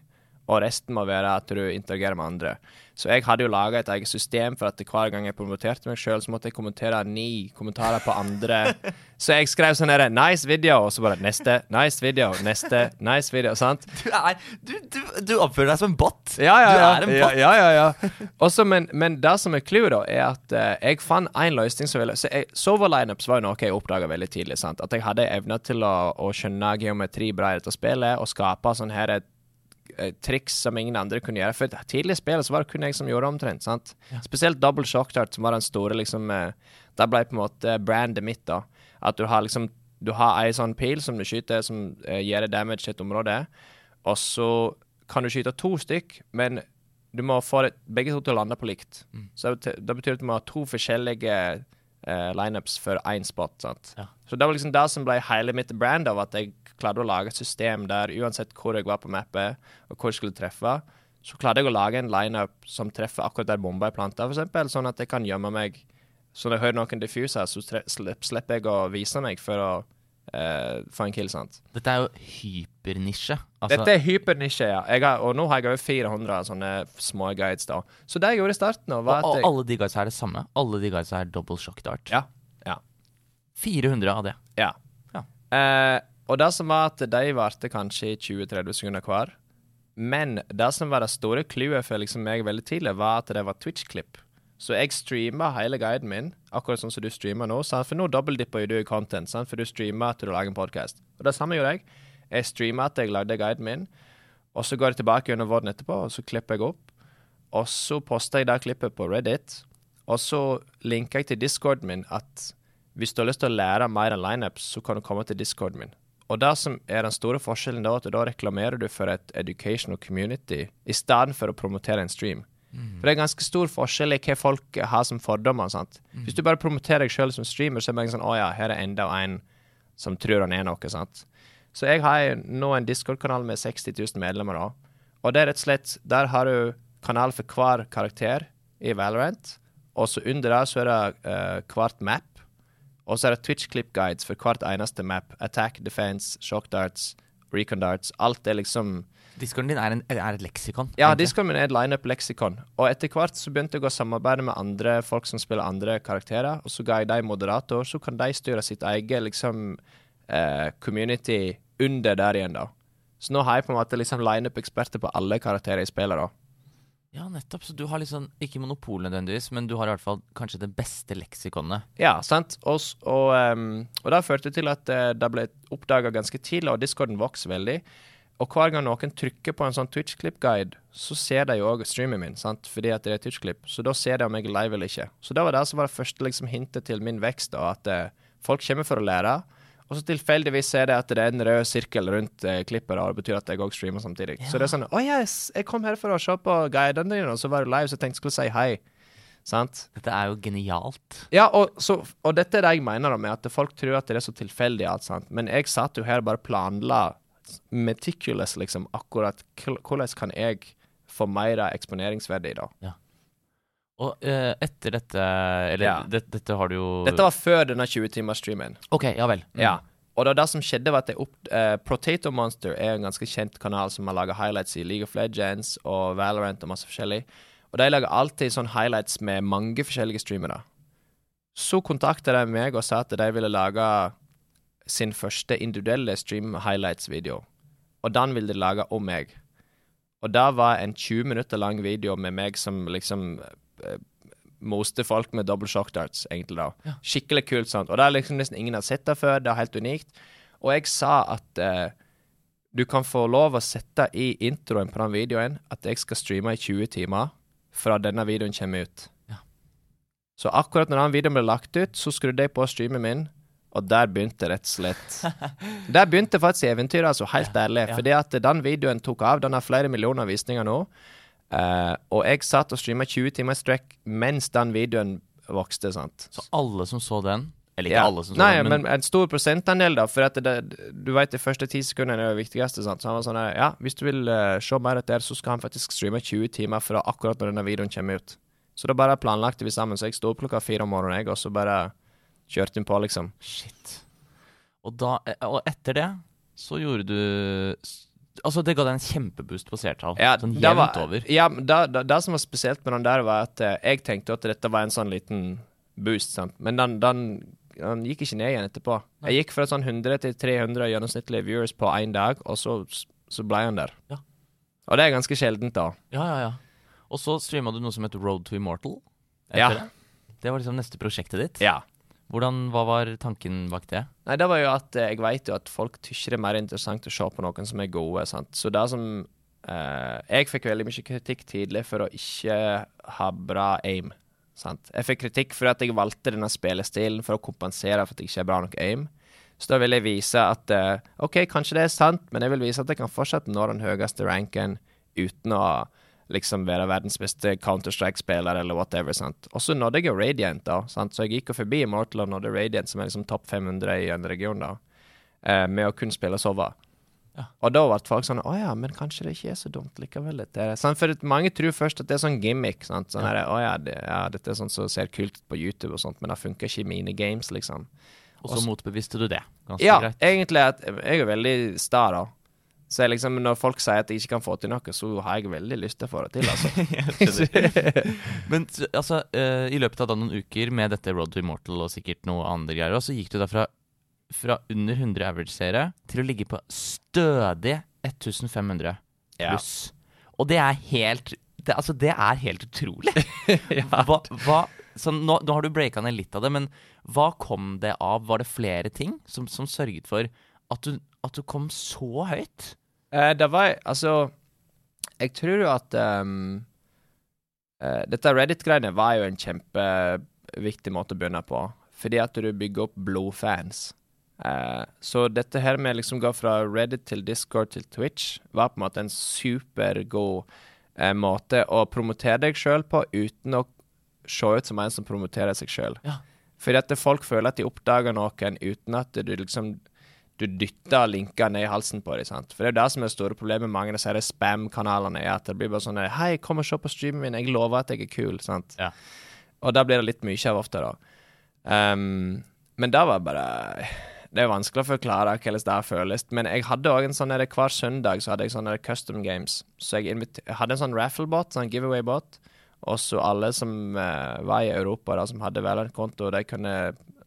Og resten må være at du interagerer med andre. Så jeg hadde jo laga et eget system for at hver gang jeg promoterte meg sjøl, så måtte jeg kommentere ni kommentarer på andre. Så jeg skrev sånn herre 'nice video', og så bare 'neste', 'nice video', 'neste', 'nice video'. Sant? Du, er, du, du, du oppfører deg som en bot. Ja, ja, ja. Du er en bot. ja, ja, ja. Også, men, men det som er clouet, da, er at uh, jeg fant en løsning som ville så jeg, Sover lineups var jo noe jeg oppdaga veldig tidlig. sant? At jeg hadde evne til å, å skjønne geometri i dette spillet, og skape sånn her et triks som ingen andre kunne gjøre. For tidlig i spillet så var det kun jeg som gjorde omtrent. sant? Spesielt double shock dart, som var den store liksom eh, Det ble på en måte brandet mitt, da. At du har liksom Du har ei sånn pil som du skyter, som gjør gir damage til et område, og så kan du skyte to stykk, men du må få begge to til å lande på likt. Så det, det betyr at du må ha to forskjellige uh, lineups for én spot. sant? Ja. Så det var liksom det som ble hele mitt brand av at jeg klarte å lage et system der uansett hvor jeg var på mappet, og hvor jeg skulle treffe, så klarte jeg å lage en lineup som treffer akkurat der bomba er planta, f.eks., sånn at jeg kan gjemme meg. Så når jeg hører noen diffuse, så slipper jeg å vise meg for å uh, få en kill, sant. Dette er jo hypernisje. Altså, Dette er hypernisje, ja. Har, og nå har jeg over 400 sånne små guides, da. Så det jeg gjorde i starten, var og, og jeg, alle de guys er det samme. Alle de guys er double shock dart. Ja. Ja. 400 av det. ja. Ja. Eh, og det som var at de varte kanskje i 20-30 sekunder hver. Men det som var det store clouet for liksom meg veldig tidlig, var at det var Twitch-klipp. Så jeg streama hele guiden min, akkurat sånn som du streamer nå. Sant? For nå dobbeltdipper du i content, sant? for du streamer til du lager en podkast. Og det samme gjorde jeg. Jeg streama at jeg lagde guiden min, og så går jeg tilbake under våren etterpå, og så klipper jeg opp. Og så poster jeg det klippet på Reddit, og så linker jeg til discorden min at hvis du har lyst til å lære mer enn lineups, så kan du komme til discorden min. Og det som er den store forskjellen da, at da reklamerer du for et educational community i stedet for å promotere en stream. For det er ganske stor forskjell i hva folk har som fordommer. sant? Hvis du bare promoterer deg sjøl som streamer, så er det bare sånn Å ja, her er enda en som tror han er noe. sant? Så jeg har nå en Discord-kanal med 60 000 medlemmer. da. Og det er rett og slett Der har du kanal for hver karakter. i Valorant. Og så under der så er det uh, hvert map. Og så er det Twitch clip guides for hvert eneste map. Attack, defense, shock darts, recon darts. Alt er liksom Discorden din er, en, er et leksikon. Ja, egentlig. Min er et lineup-leksikon. Og etter hvert så begynte jeg å samarbeide med andre folk som spiller andre karakterer, og så ga jeg dem moderator, så kan de styre sitt eget liksom eh, community under der igjen, da. Så nå har jeg på en måte liksom lineup-eksperter på alle karakterer jeg spiller, da. Ja, nettopp. Så du har liksom ikke monopol nødvendigvis, men du har i hvert fall kanskje det beste leksikonet. Ja, sant. Og, og, um, og det førte til at uh, det ble oppdaga ganske tidlig, og discorden vokser veldig. Og hver gang noen trykker på en sånn Twitch-klipp-guide, så ser de jo òg streamen min, sant? fordi at det er Twitch-klipp. Så da ser de om jeg er live eller ikke. Så det var det som var det første liksom, hintet til min vekst, da, at uh, folk kommer for å lære. Og så tilfeldigvis ser jeg at det er en rød sirkel rundt eh, klippet, og det betyr at jeg òg streamer samtidig. Så det er sånn Å yes, jeg kom her for å se på guidene dine, og så var du live, så jeg tenkte jeg skulle si hei. Sant? Dette er jo genialt. Ja, og, så, og dette er det jeg mener med at folk tror at det er så tilfeldig alt, sant. Men jeg satt jo her og bare planla meticulous, liksom, akkurat hvordan kan jeg få mer eksponeringsverdi, da. Og eh, etter dette Eller Ja. det, dette har du jo Dette var før denne 20-timersstreamen. OK, ja vel. Mm. Ja. Og da det som skjedde, var at jeg opp, eh, Potato Monster er en ganske kjent kanal som har laga highlights i League of Legends og Valorant og masse forskjellig. Og de lager alltid sånn highlights med mange forskjellige streamere. Så kontakta de meg og sa at de ville lage sin første individuelle stream highlights-video. Og den ville de lage om meg. Og det var en 20 minutter lang video med meg som liksom moste folk med double shock darts, egentlig da. Ja. Skikkelig kult, sant. Og det er liksom nesten ingen har sett det før, det er helt unikt. Og jeg sa at eh, du kan få lov å sette i introen på den videoen at jeg skal streame i 20 timer fra denne videoen kommer ut. Ja. Så akkurat når den videoen ble lagt ut, så skrudde jeg på streamen min, og der begynte rett og slett [LAUGHS] Der begynte faktisk eventyret, altså, helt ærlig. ja. Fordi at den videoen tok av. Den har flere millioner visninger nå. Eh, og jeg satt og streama 20 timer strekk mens den videoen vokste, sant. Så alle som så den Eller ikke Ja. alle som så Nei, den, men, en stor prosentandel, da. For det, du vet de første ti sekundene er det viktigste. sant? Så han var sånn Ja, hvis du vil uh, se mer etter, så skal han faktisk streame 20 timer fra akkurat når denne videoen kommer ut. Så da bare planlagte vi sammen. Så jeg sto opp klokka fire om morgenen, jeg, og så bare kjørte inn på, liksom. Shit. Og, da, eh, og etter det så gjorde du Altså, det ga deg en kjempeboost på seertall. Ja, sånn det jevnt var- over. Ja, da, det, det, som var spesielt med den der, var at eh, jeg tenkte at dette var en sånn liten boost, sant. Men den, den, den gikk ikke ned igjen etterpå. Jeg gikk fra sånn 100 til 300 gjennomsnittlige viewers på én dag, og så, så ble han der. Ja. Og det er ganske sjeldent, da. Ja, ja, ja. Og så streama du noe som het Road to Immortal. etter Ja. Det. det var liksom neste prosjektet ditt. Ja. Hvordan, Hva var tanken bak det? Nei, det var jo at eh, jeg vet jo at folk syns det er mer interessant å se på noen som er gode, sant. Så det som eh, Jeg fikk veldig mye kritikk tidlig for å ikke ha bra aim, sant. Jeg fikk kritikk for at jeg valgte denne spillestilen for å kompensere for at jeg ikke har bra nok aim. Så da vil jeg vise at eh, OK, kanskje det er sant, men jeg vil vise at jeg kan fortsatt nå den høyeste ranken uten å liksom være verdens beste Counter-Strike-spiller eller whatever. sant? Og så nådde jeg jo Radiant, da, sant? så jeg gikk jo forbi Immortal og nådde Radiant, som er liksom topp 500 i en region, da, eh, med å kun spille Sova. Ja. Og da ble folk sånn Å ja, men kanskje det ikke er så dumt likevel, dette. her». Sant? For mange tror først at det er sånn gimmick. sant? Sånn her, Å ja, det, ja, dette er sånn som ser kult ut på YouTube og sånt, men det funker ikke i mine games, liksom. Og så motbeviste du det. Ganske Ja, greit. egentlig at jeg er veldig sta, da. Så liksom, når folk sier at jeg ikke kan få til noe, så har jeg veldig lyst til å få det til, altså. [LAUGHS] Men altså, uh, i løpet av da noen uker med dette Road to Immortal og sikkert noe andre greier, så gikk du da fra, fra under 100 average-seere til å ligge på stødige 1500 Ja. pluss. Og det er helt det, Altså, det er helt utrolig. [LAUGHS] hva, hva, så nå, nå har du breaka ned litt av det, men hva kom det av? Var det flere ting som, som sørget for at du, at du kom så høyt? Eh, det var Altså, jeg tror jo at um, eh, Dette Reddit-greiene var jo en kjempeviktig måte å begynne på. Fordi at du bygger opp blodfans. Eh, så dette her med liksom gå fra Reddit til Discord til Twitch var på en måte en supergod eh, måte å promotere deg sjøl på uten å se ut som en som promoterer seg sjøl. Ja. Fordi at folk føler at de oppdager noen uten at du liksom Du dytter linker ned i halsen på dem. sant? For det er jo det som er det store problemet med mange av disse spam-kanalene. er At det blir bare sånn Hei, kom og se på streamen min, jeg lover at jeg er kul. sant? Ja. Og da blir det litt mye av ofte, da. Um, men det var bare Det er vanskelig å forklare hvordan det føles. Men jeg hadde òg en sånn hver søndag så hadde jeg sånne custom games. Så jeg, jeg hadde en sånn raffle-bot, sånn giveaway-bot. Og så alle som uh, var i Europa, da, som hadde Valorant-konto, de kunne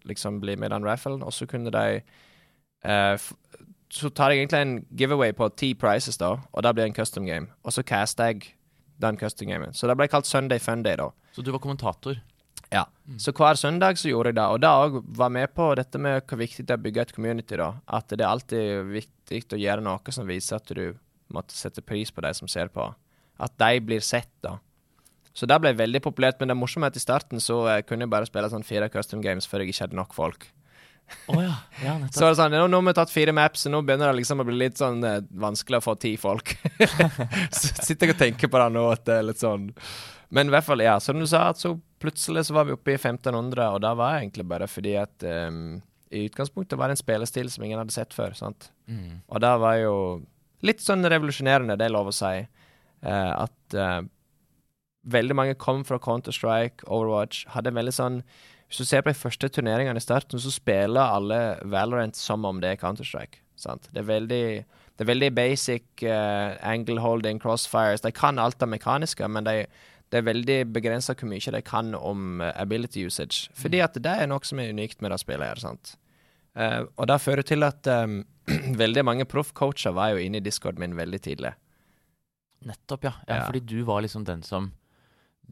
liksom bli med i den rafflen. Og så kunne de f Så tar jeg egentlig en giveaway på ti prices, da, og da blir det en custom game. Og så caster jeg den custom gamen. Så det ble kalt Sunday Funday, da. Så du var kommentator. Ja. Så hver søndag så gjorde jeg det. Og det òg var med på dette med hvor viktig det er å bygge et community, da. At det er alltid viktig å gjøre noe som viser at du måtte sette pris på de som ser på. At de blir sett, da. Så det ble veldig populært. Men det morsomme er at i starten så eh, kunne jeg bare spille sånn fire custom games før jeg ikke hadde nok folk. Å ja. ja, Så er det sånn, nå, nå har vi tatt fire maps, og nå begynner det liksom å bli litt sånn eh, vanskelig å få ti folk. [LAUGHS] så sitter jeg og tenker på det nå, at det er litt sånn Men i hvert fall, ja, som du sa, så plutselig så var vi oppe i 1500, og det var egentlig bare fordi at um, i utgangspunktet var det en spillestil som ingen hadde sett før, sant. Mm. Og det var jo litt sånn revolusjonerende, det er lov å si, uh, at uh, veldig mange kom fra Counter-Strike, Overwatch, hadde veldig sånn Hvis du ser på de første turneringene i starten, så spiller alle Valorant som om det er Counter-Strike. sant? Det er veldig det er veldig basic uh, angle holding, crossfires. De kan alt det mekaniske, men de, det er veldig begrensa hvor mye de kan om uh, ability usage. Fordi at det er noe som er unikt med det spillet her. sant? Uh, og det fører til at um, [CLEARS THROAT] veldig mange proffcoacher var jo inne i discorden min veldig tidlig. Nettopp, ja. ja. Ja. Fordi du var liksom den som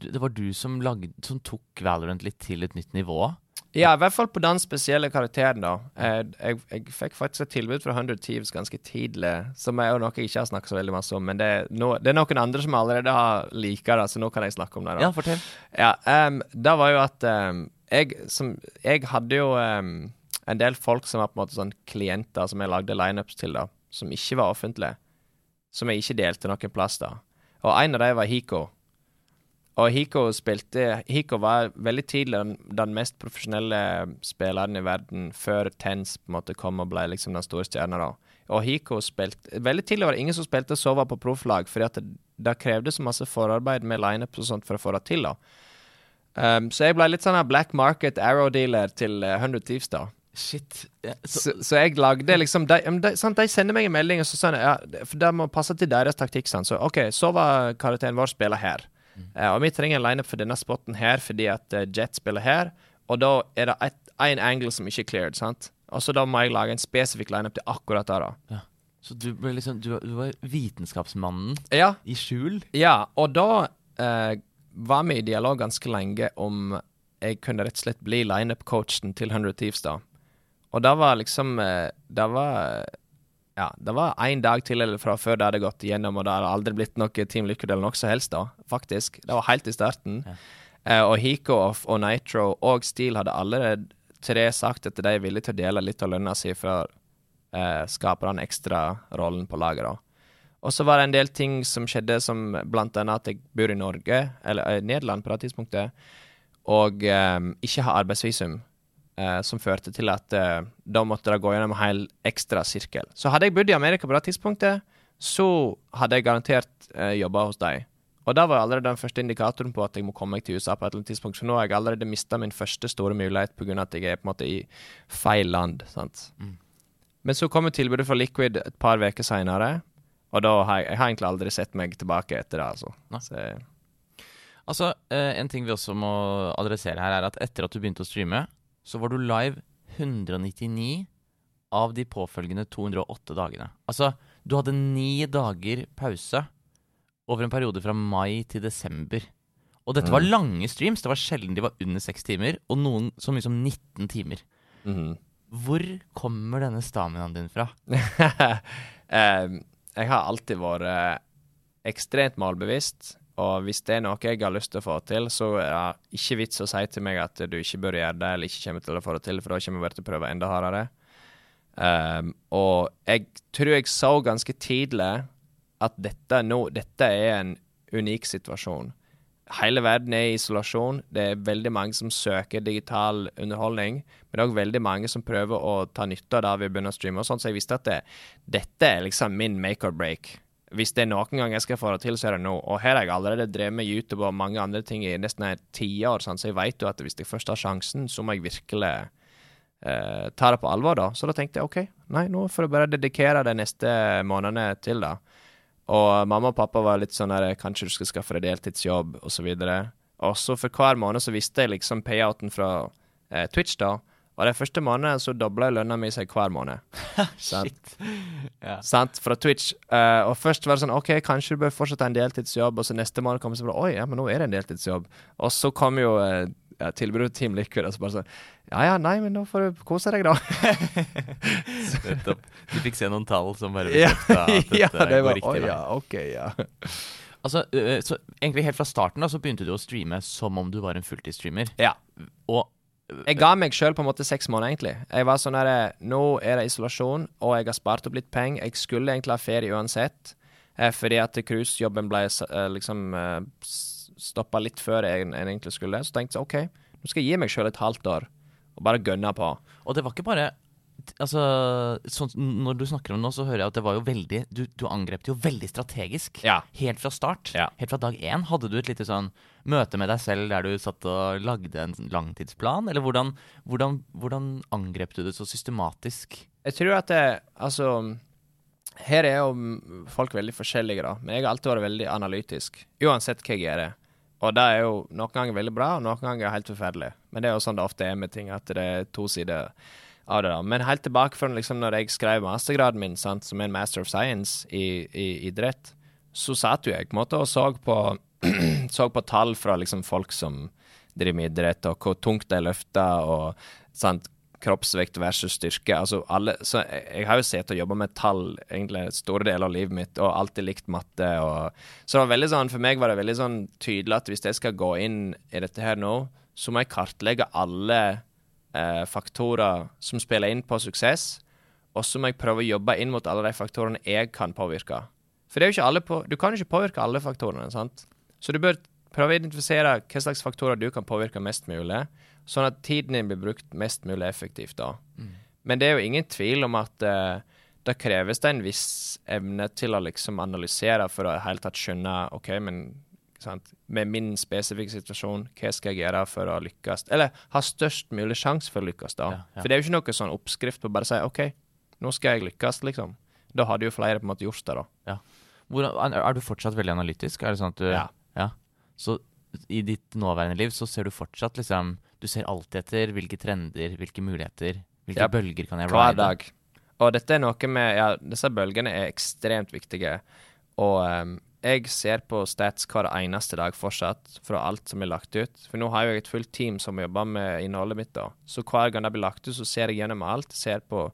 Det var du som, lagde, som tok Valorant litt til et nytt nivå. Ja, i hvert fall på den spesielle karakteren, da. Jeg, jeg fikk faktisk et tilbud fra 100 Thieves ganske tidlig, som er noe jeg ikke har snakket så veldig masse om, men det er, no, det er noen andre som allerede har liker det, så nå kan jeg snakke om det. da. Ja, fortell. Ja, um, det var jo at um, jeg, som, jeg hadde jo um, en del folk som var på en måte sånn klienter som jeg lagde lineups til, da, som ikke var offentlige. Som jeg ikke delte noen plass, da. Og en av dem var Hiko. Og Hiko spilte Hiko var veldig tidlig den, den mest profesjonelle spilleren i verden før Tens på en måte kom og ble liksom den store stjerna, da. Og Hiko spilte Veldig tidlig var det ingen som spilte Sova på profflag, fordi at det, det krevde så masse forarbeid med lineups og sånt for å få det til, da. Um, så jeg ble litt sånn black market arrow-dealer til uh, 100 Thieves, da. Shit. Ja, så, Så, så jeg lagde liksom De, de, sant, de sender meg en melding, og så de ja, for det må passe til deres taktikk. Sant? Så OK, så var karakteren vår spiller her. Eh, og vi trenger en lineup for denne spotten her fordi at eh, Jet spiller her. Og da er det én angle som ikke er cleared, sant. Og så da må jeg lage en spesifikk lineup til akkurat det, da. så du liksom Du, du var vitenskapsmannen Ja, i skjul? ja og da eh, var vi i dialog ganske lenge om jeg kunne rett og slett bli lineup-coachen til 100 Thieves, da. Og det var liksom eh, Det var Ja, det var én dag til eller fra før det hadde gått igjennom, og det hadde aldri blitt noe Team Liquid eller noe som helst, da, faktisk. Det var helt i starten. Ja. Uh, og Hiko og, Nitro og Steel hadde allerede tre sagt at de er villige til å dele litt av lønna si for eh, skape den ekstra rollen på laget, da. Og så var det en del ting som skjedde, som blant annet at jeg bor i Norge, eller uh, Nederland på det tidspunktet, og um, ikke har arbeidsvisum. Eh, som førte til at eh, da måtte det gå gjennom en hel ekstra sirkel. Så hadde jeg bodd i Amerika på det tidspunktet, så hadde jeg garantert eh, jobba hos dem. Og det var allerede den første indikatoren på at jeg må komme meg til USA på et eller annet tidspunkt. Så nå har jeg allerede mista min første store mulighet pga. at jeg er på en måte i feil land. sant? Mm. Men så kom jo tilbudet fra Liquid et par uker seinere, og da har jeg, jeg har egentlig aldri sett meg tilbake etter det. altså. Så, Altså, eh, En ting vi også må adressere her, er at etter at du begynte å streame, så var du live 199 av de påfølgende 208 dagene. Altså, du hadde ni dager pause over en periode fra mai til desember. Og dette var Mm. lange streams. Det var sjelden de var under seks timer, og noen så mye som 19 timer. Mhm. Hvor kommer denne staminaen din fra? [LAUGHS] eh, jeg har alltid vært eh, ekstremt målbevisst. Og hvis det er noe jeg har lyst til å få til, så er det ikke vits å si til meg at du ikke bør gjøre det, eller ikke kommer til å få det til, for da kommer jeg bare til å prøve enda hardere. Um, og jeg tror jeg så ganske tidlig at dette, nå, dette er en unik situasjon. hele verden er i isolasjon. Det er veldig mange som søker digital underholdning. Men det er òg veldig mange som prøver å ta nytte av det vi begynner å streame. og sånn, Så jeg visste at det, dette er liksom min make or break. Hvis det er noen gang jeg skal få det til, så er det nå. Og her har jeg allerede drevet med YouTube og mange andre ting i nesten et tiår, så jeg vet jo at hvis jeg først har sjansen, så må jeg virkelig eh, ta det på alvor, da. Så da tenkte jeg OK, nei, nå får jeg bare dedikere de neste månedene til det. Og mamma og pappa var litt sånn der Kanskje du skal skaffe deg deltidsjobb, og så. Og så for hver måned så visste jeg liksom payouten fra eh, Twitch, da. Og de første månedene så dobla lønna mi seg hver måned. [LAUGHS] Shit. Ja. Sant? Fra Twitch. Uh, og først var det sånn OK, kanskje du bør fortsette en deltidsjobb, og så neste måned kom det så Oi, ja, men nå er det en deltidsjobb. Og så kom jo uh, ja, tilbudet til Team Liquid, og så bare sånn Ja ja, nei, men da får du kose deg, da. [LAUGHS] Nettopp. Du fikk se noen tall som bare ja, bekrefta at [LAUGHS] dette ja, det går var riktig vei. ja, OK, ja. Altså, uh, så egentlig helt fra starten da, så begynte du å streame som om du var en fulltidsstreamer. ja. Og Jeg ga meg sjøl på en måte seks måneder, egentlig. Jeg var sånn der Nå er det isolasjon, og jeg har spart opp litt penger. Jeg skulle egentlig ha ferie uansett, eh, fordi at cruisejobben ble eh, liksom eh, stoppa litt før jeg, jeg egentlig skulle. Så tenkte jeg OK, nå skal jeg gi meg sjøl et halvt år, og bare gønne på. Og det var ikke bare Altså, sånn, Når du snakker om det nå, så hører jeg at det var jo veldig Du, du angrep det jo veldig strategisk. Ja. Helt fra start. Ja. Helt fra dag én. Hadde du et lite sånn møte med deg selv der du satt og lagde en langtidsplan? Eller hvordan, hvordan, hvordan angrep du det så systematisk? Jeg tror at det, altså Her er jo folk veldig forskjellige, da. Men jeg har alltid vært veldig analytisk. Uansett hva jeg gjør. Og det er jo noen ganger veldig bra, og noen ganger helt forferdelig. Men det er jo sånn det ofte er med ting, at det er to sider av det. da. Men helt tilbake fra liksom når jeg skrev mastergraden min, sant, som er en master of science i, i idrett, så satt jo jeg på en måte og så på, [CLEARS THROAT] så på tall fra liksom folk som driver med idrett, og hvor tungt de løfter, og sant, kroppsvekt versus styrke. Altså alle, så jeg, jeg har jo sett og jobba med tall egentlig store deler av livet mitt, og alltid likt matte. Og, så det var veldig sånn, for meg var det veldig sånn tydelig at hvis jeg skal gå inn i dette her nå, så må jeg kartlegge alle eh, faktorer som spiller inn på suksess, og så må jeg prøve å jobbe inn mot alle de faktorene jeg kan påvirke. For det er jo ikke alle på, du kan jo ikke påvirke alle faktorene, sant? Så du bør prøve å identifisere hva slags faktorer du kan påvirke mest mulig, sånn at tiden din blir brukt mest mulig effektivt da. Men det er jo ingen tvil om at eh, det kreves det en viss evne til å liksom analysere for å helt tatt skjønne OK, men sant, med min spesifikke situasjon, hva skal jeg gjøre for å lykkes? Eller ha størst mulig sjanse for å lykkes, da. Ja, ja. For det er jo ikke noe sånn oppskrift på bare å si OK, nå skal jeg lykkes, liksom. Da hadde jo flere på en måte gjort det, da. Hvordan, er, du fortsatt veldig analytisk? Er det sånn at du Ja. ja. Så i ditt nåværende liv så ser du fortsatt liksom Du ser alltid etter hvilke trender, hvilke muligheter, hvilke Ja. bølger kan jeg ride? Hver dag. Og dette er noe med Ja, disse bølgene er ekstremt viktige. Og ehm, jeg ser på stats hver eneste dag fortsatt, fra alt som er lagt ut. For nå har jeg et fullt team som jobber med innholdet mitt, da. Så hver gang det blir lagt ut, så ser jeg gjennom alt. Ser på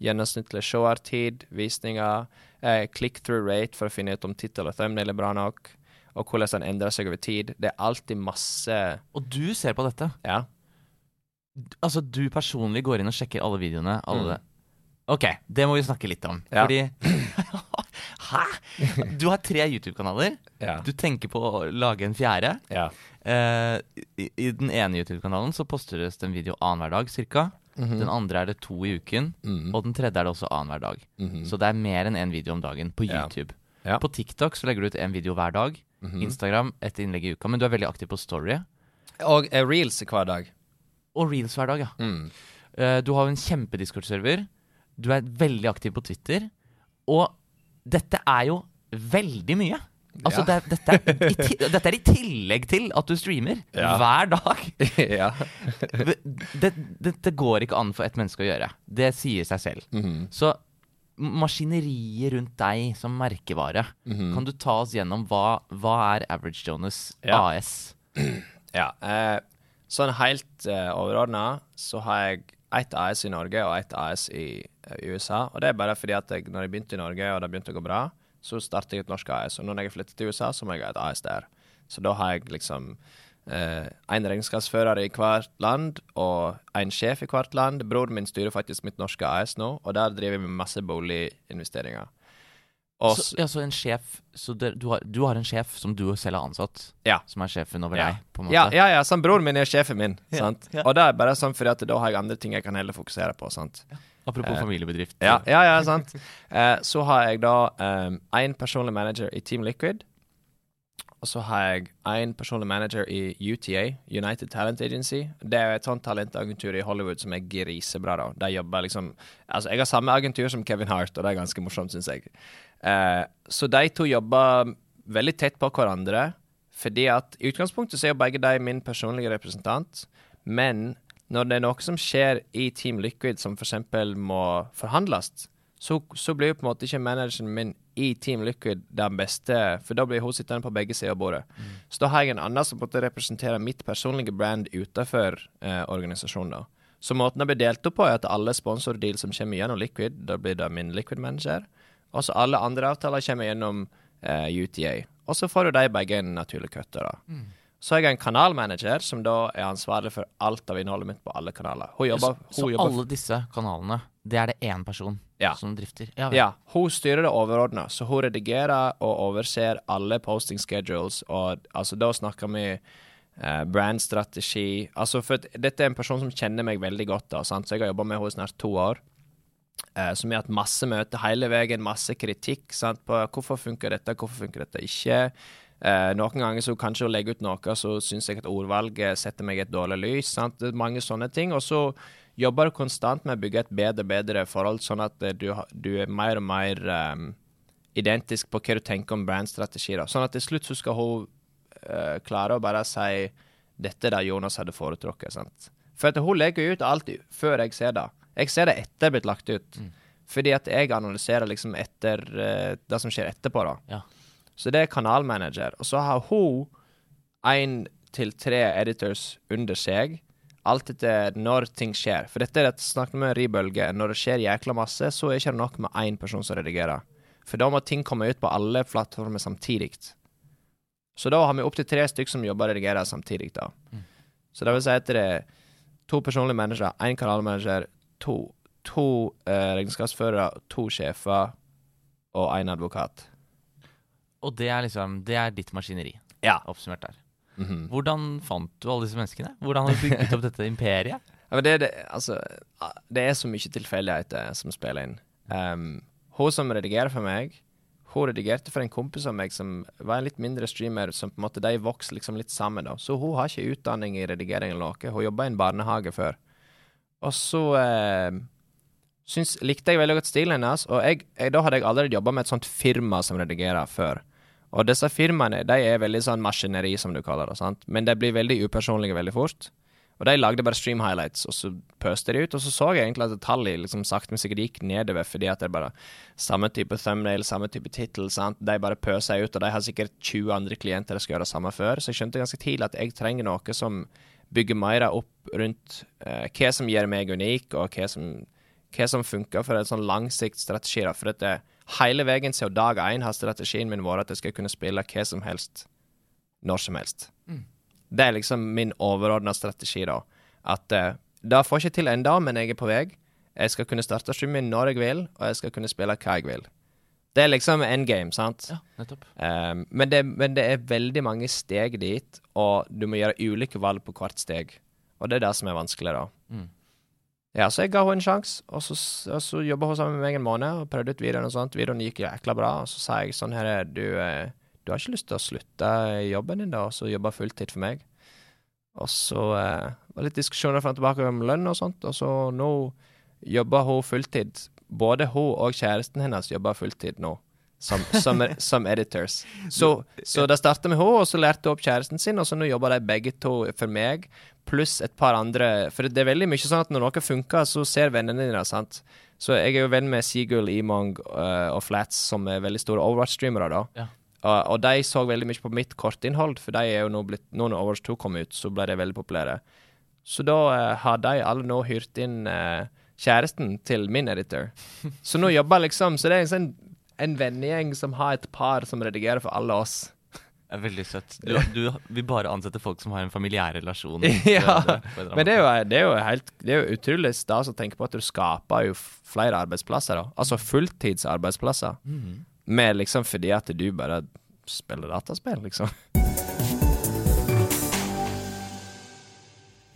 gjennomsnittlig seertid, visninger, eh, click-through rate for å finne ut om tittel og thumbnail er bra nok, og hvordan den endrer seg over tid. Det er alltid masse Og du ser på dette. Ja. Altså, du personlig går inn og sjekker alle videoene. Alle Mm. Ok, det må vi snakke litt om. Ja. Fordi [CLEARS THROAT] [LAUGHS] Hæ?! Du har tre YouTube-kanaler. Ja. Du tenker på å lage en fjerde. ja. Eh, i, I den ene YouTube-kanalen så postes det en video annenhver dag cirka. Den andre er det to i uken. Mm. Og den tredje er det også annenhver dag. Mhm. Så det er mer enn én video om dagen på YouTube. Ja. På TikTok så legger du ut en video hver dag. -hmm. Instagram ett innlegg i uka. Men du er veldig aktiv på Story. Og eh, reels hver dag. Og reels hver dag, ja. Mm. Eh, du har jo en kjempediscord-server. Du er veldig aktiv på Twitter. Og dette er jo veldig mye. Altså, Ja. det, dette, er, i, dette er i tillegg til at du streamer Ja. hver dag. [LAUGHS] ja. Det, det, det går ikke an for et menneske å gjøre. Det sier seg selv. Mhm. Så maskineriet rundt deg som merkevare, Mhm. kan du ta oss gjennom hva, hva er Average Jonas. AS? Ja. Eh, sånn helt eh, overordna så har jeg ett AS i Norge og ett AS i, eh, USA. Og det er bare fordi at jeg, når jeg begynte i Norge og det begynte å gå bra, så startet jeg et norsk AS. Og når jeg flyttet til USA, så må jeg ha et AS der. Så da har jeg liksom én regnskapsfører i hvert land og en sjef i hvert land. Broren min styrer faktisk mitt norske AS nå, og der driver vi med masse boliginvesteringer. Og Så, ja, så en sjef Så det, du, har, du har en sjef som du selv har ansatt, Ja. som er sjefen over Ja. deg, på en måte? Ja, ja, ja, sånn, broren min er sjefen min, Ja, sant? ja. Og det er bare sånn fordi at da har jeg andre ting jeg kan heller fokusere på, sant? Apropos Eh, familiebedrift. Ja, ja, ja sant. Eh, så har jeg da én personlig manager i Team Liquid. Og så har jeg én personlig manager i UTA, United Talent Agency. Det er et sånt talentagentur i Hollywood som er grisebra, da. De jobber liksom Altså, jeg har samme agentur som Kevin Hart, og det er ganske morsomt, syns jeg. Eh, så de to jobber veldig tett på hverandre, fordi at i utgangspunktet så er jo begge de min personlige representant, men når det er noe som skjer i Team Liquid som f.eks. må forhandles, så, så blir jo på en måte ikke manageren min i Team Liquid den beste, for da blir hun sittende på begge sider av bordet. Så da har jeg en annen som måtte representere mitt personlige brand utenfor eh, organisasjonen. Så måten det blir delt opp på, er at alle sponsordeal som kommer gjennom Liquid, da blir det min Liquid manager. Og så alle andre avtaler kommer gjennom eh, UTA. Og så får jo de begge en naturlig cutter, da. Så har jeg en kanalmanager som da er ansvarlig for alt av innholdet mitt på alle kanaler. Jobber, så jobber alle disse kanalene, det er det én person Ja. som drifter? Ja. Ja, hun styrer det overordna, så hun redigerer og overser alle posting schedules, og altså da snakker vi Uh, brandstrategi Altså, for dette er en person som kjenner meg veldig godt, da, sant? så jeg har jobba med henne i snart to år. Eh, vi har hatt masse møter hele veien, masse kritikk sant, på hvorfor funker dette, hvorfor funker dette ikke. Eh, noen ganger så kanskje å legge ut noe, så syns jeg at ordvalget setter meg i et dårlig lys. Sant? Mange sånne ting. Og så jobber du konstant med å bygge et bedre bedre forhold, sånn at eh, du, du er mer og mer um, identisk på hva du tenker om brandstrategi. Sånn at til slutt så skal hun uh, klare å bare si dette er Jonas hadde foretrukket. sant? For at hun legger ut alt før jeg ser det. Jeg ser det etter er blitt lagt ut. Fordi at jeg analyserer liksom etter uh, det som skjer etterpå. da. Ja. Så det er kanalmanager. Og så har hun én til tre editors under seg. Alt etter når ting skjer. For dette er et snakk med ribølge. Når det skjer jækla masse, så er det ikke nok med én person som redigerer. For da må ting komme ut på alle plattformer samtidig. Så da har vi opptil tre stykker som jobber og redigerer samtidig. da. Så det vil si at det er to personlige managere, én kanalmanager, to, to eh, regnskapsførere, to sjefer og én advokat. Og det er liksom Det er ditt maskineri, Ja. oppsummert der. Mhm. Hvordan fant du alle disse menneskene? Hvordan har du bygget opp dette imperiet? [LAUGHS] Ja, men det, det, altså, det er så mye tilfeldigheter som spiller inn. Um, hun som redigerer for meg, hun redigerte for en kompis av meg som var en litt mindre streamer, som på en måte de vokste liksom litt sammen. da. Så hun har ikke utdanning i redigering eller noe. Hun jobba i en barnehage før. Og så eh, syns, likte jeg veldig godt stilen hennes, og jeg, jeg, da hadde jeg allerede jobba med et sånt firma som redigerer før. Og disse firmaene de er veldig sånn maskineri, som du kaller det, sant? men de blir veldig upersonlige veldig fort. Og de lagde bare stream highlights, og så pøste de ut. Og så så jeg egentlig at tallet liksom sakte, men sikkert gikk nedover, fordi at det er bare samme type thumbnail, samme type tittel. De bare pøser ut, og de har sikkert 20 andre klienter som skal gjøre det samme før. Så jeg skjønte ganske tidlig at jeg trenger noe som bygger mer opp rundt eh, hva som gjør meg unik, og hva som, hva som funker for en sånn langsiktsstrategi. For at det, hele veien siden dag én har strategien min vært at jeg skal kunne spille hva som helst, når som helst. Det er liksom min overordna strategi, da. At uh, det får jeg ikke til ennå, men jeg er på vei. Jeg skal kunne starte streamen når jeg vil, og jeg skal kunne spille hva jeg vil. Det er liksom endgame, sant? Ja, nettopp. Um, men, det, men det er veldig mange steg dit, og du må gjøre ulike valg på hvert steg. Og det er det som er vanskelig, da. Mm. Ja, så jeg ga henne en sjanse, og så, og så jobba hun sammen med meg en måned og prøvde ut videoen og sånt. Videoen gikk jækla bra, og så sa jeg sånn her er du, eh, du har ikke lyst til å slutte jobben din, da, og så jobbe fulltid for meg? Og så uh, var det litt diskusjoner fram og tilbake om lønn og sånt, og så nå jobber hun fulltid. Både hun og kjæresten hennes jobber fulltid nå. Som, som, [LAUGHS] som editors. Så, så det starta med henne, og så lærte hun opp kjæresten sin, og så nå jobber de begge to for meg, pluss et par andre. For det er veldig mye sånn at når noe funker, så ser vennene dine, sant. Så jeg er jo venn med Seagull, Emong uh, og Flats, som er veldig store Overwatch-streamere, da. Ja. Og, og de så veldig mye på mitt kortinnhold, for de er jo nå blitt Nå når Overwatch 2 kom ut, så ble de veldig populære. Så da uh, har de alle nå hyrt inn eh, kjæresten til min editor. Så nå jobber liksom Så det er en sånn en vennegjeng som har et par som redigerer for alle oss. Det er veldig søtt. Du, [LAUGHS] du vil bare ansette folk som har en familiær relasjon. ja, det, men det er, jo, det er helt Det er jo utrolig stas å tenke på at du skaper jo flere arbeidsplasser. da Altså fulltidsarbeidsplasser. Mhm. Med liksom fordi at du bare spiller dataspill, liksom.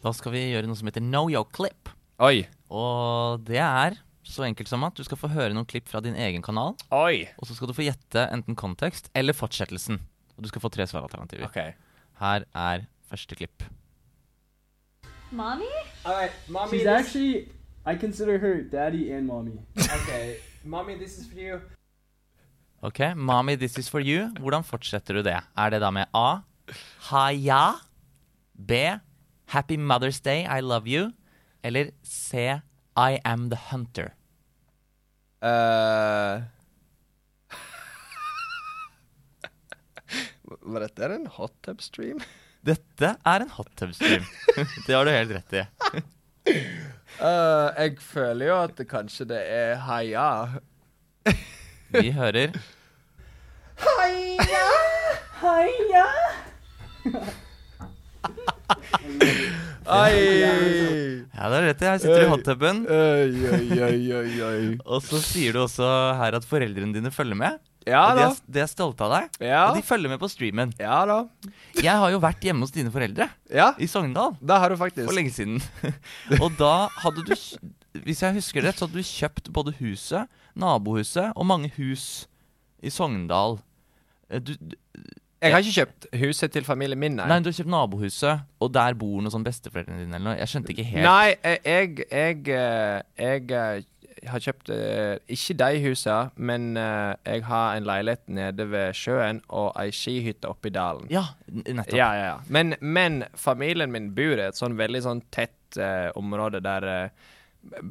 Da skal vi gjøre noe som heter Know Your Clip. Oi. Og det er så enkelt som at du skal få høre noen klipp fra din egen kanal. Oi. Og så skal du få gjette enten kontekst eller fortsettelsen. Og du skal få tre svaralternativer. Okay. Her er første klipp. Mommy? All right, mommy. She's actually, I consider her daddy and mommy. Okay, mommy, this is for you. Ok, Mommy, this is for you. Hvordan fortsetter du det? Er det da med A. Ha-ja. B. Happy Mother's Day, I love you. Eller C. I am the hunter. Uh, Var dette en hot tub stream? Dette er en hot tub stream. [LAUGHS] [LAUGHS] det har du helt rett i. Uh, [LAUGHS] jeg føler jo at det kanskje det er heia. Vi hører Heia! Heia! Oi! Ja, det er rett. Jeg sitter i hot tuben. Oi, oi, oi, oi, oi. [LAUGHS] Og så sier du også her at foreldrene dine følger med. Ja og de da. er, de er stolte av deg. Ja. Og de følger med på streamen. Ja da. Jeg har jo vært hjemme hos dine foreldre Ja, i Sogndal det har du faktisk. for lenge siden. [LAUGHS] og da hadde du, hvis jeg husker rett, så hadde du kjøpt både huset, nabohuset og mange hus i Sogndal. Eh, du, Jeg har ikke kjøpt huset til familien min, nei. nei, du har kjøpt nabohuset, og der bor noen sånn besteforeldrene dine eller noe. Jeg skjønte ikke helt. Nei, jeg Jeg, jeg, jeg eh, har kjøpt eh, ikke de husene, men eh, jeg har en leilighet nede ved sjøen og ei skihytte oppe i dalen. Ja, nettopp. Ja, ja, ja. Men, men familien min bor i et sånn veldig sånn tett uh, område der uh,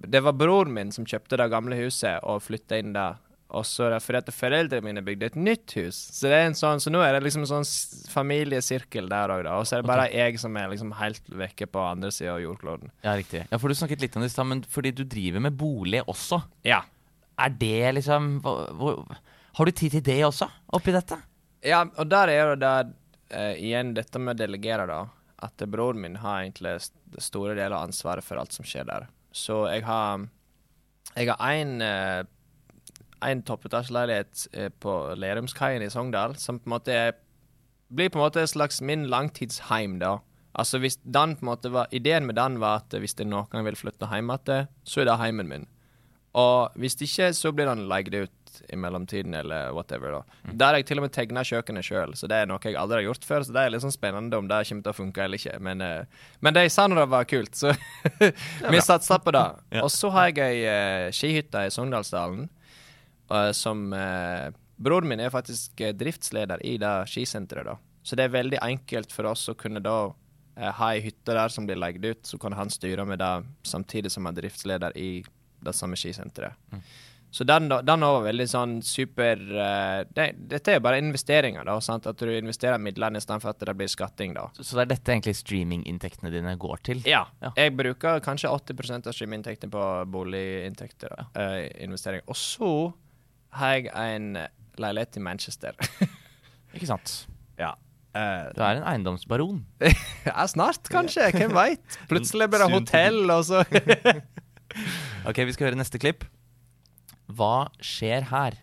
Det var broren min som kjøpte det gamle huset og flytta inn der. Og så er det at foreldrene mine bygde et nytt hus. Så det er en sånn, så nå er det liksom en sånn familiesirkel der òg, da. Og så er det bare jeg som er liksom helt vekke på andre sida av jordkloden. Ja, riktig. Ja, for du snakket litt om det i stad, men fordi du driver med bolig også. Ja. Er det liksom hvor, hvor, Har du tid til det også, oppi dette? Ja, og der er det det uh, igjen dette med å delegere, da. At broren min har egentlig st- store deler av ansvaret for alt som skjer der. Så jeg har Jeg har én en toppetasjeleilighet eh, på Lerumskaien i Sogndal, som på en måte er, blir på en måte en slags min langtidsheim, da. Altså hvis den på en måte var Ideen med den var at hvis jeg noen gang vil flytte hjem igjen, så er det heimen min. Og hvis ikke, så blir den leid ut i mellomtiden, eller whatever. da. Der har jeg til og med tegna kjøkkenet sjøl, så det er noe jeg aldri har gjort før. Så det er litt sånn spennende om det kommer til å funke eller ikke. Men, uh, men de sa nå det var kult, så [LAUGHS] vi satsa på det. [LAUGHS] Ja. Og så har jeg ei uh, skihytte i Sogndalsdalen som eh, Broren min er faktisk eh, driftsleder i det skisenteret, da. Så det er veldig enkelt for oss å kunne da eh, ha ei hytte der som blir leid ut, så kan han styre med det samtidig som han er driftsleder i det samme skisenteret. Så den, den var veldig sånn super uh, det, Dette er jo bare investeringer, da. Sant? At du investerer midlene istedenfor at det blir skatting, da. Så, så det er dette egentlig streaminginntektene dine går til? Ja. Ja. Jeg bruker kanskje 80% av streaminginntektene på boliginntekter. Ja. Uh, investering. Og så har jeg en leilighet i Manchester. [LAUGHS] Ikke sant? ja. Uh, Du er en eiendomsbaron. [LAUGHS] ja, snart, kanskje. Hvem veit? Plutselig blir det hotell, og så [LAUGHS] Ok, vi skal høre neste klipp. Hva skjer her?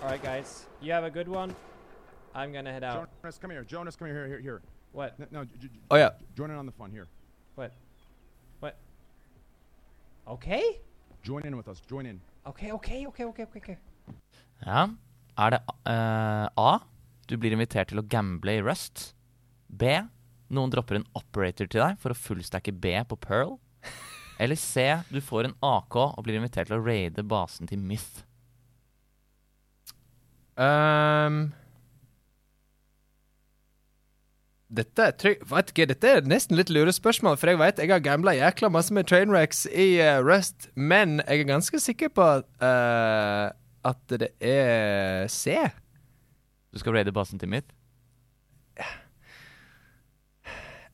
All right, guys. You have a good one. I'm gonna head out. Jonas, come here. Jonas, come here. Here, here. What? No, no j- j- Å join in on the fun here. What? What? Okay. Join in with us. Join in. Okay. Okay. Okay. Okay. Okay. Okay. Ja. Er det uh, A. Du blir invitert til å gamble i Rust. B. Noen dropper en operator til deg for å fullstacke B på Pearl. Eller C. Du får en AK og blir invitert til å raide basen til Myth. Ehm, Dette er. Vet ikke, dette er nesten litt lurespørsmål, for jeg vet jeg har gambla jækla masse med trainwrecks i uh, Rust, men jeg er ganske sikker på uh, at det er C. Du skal raide basen til mitt?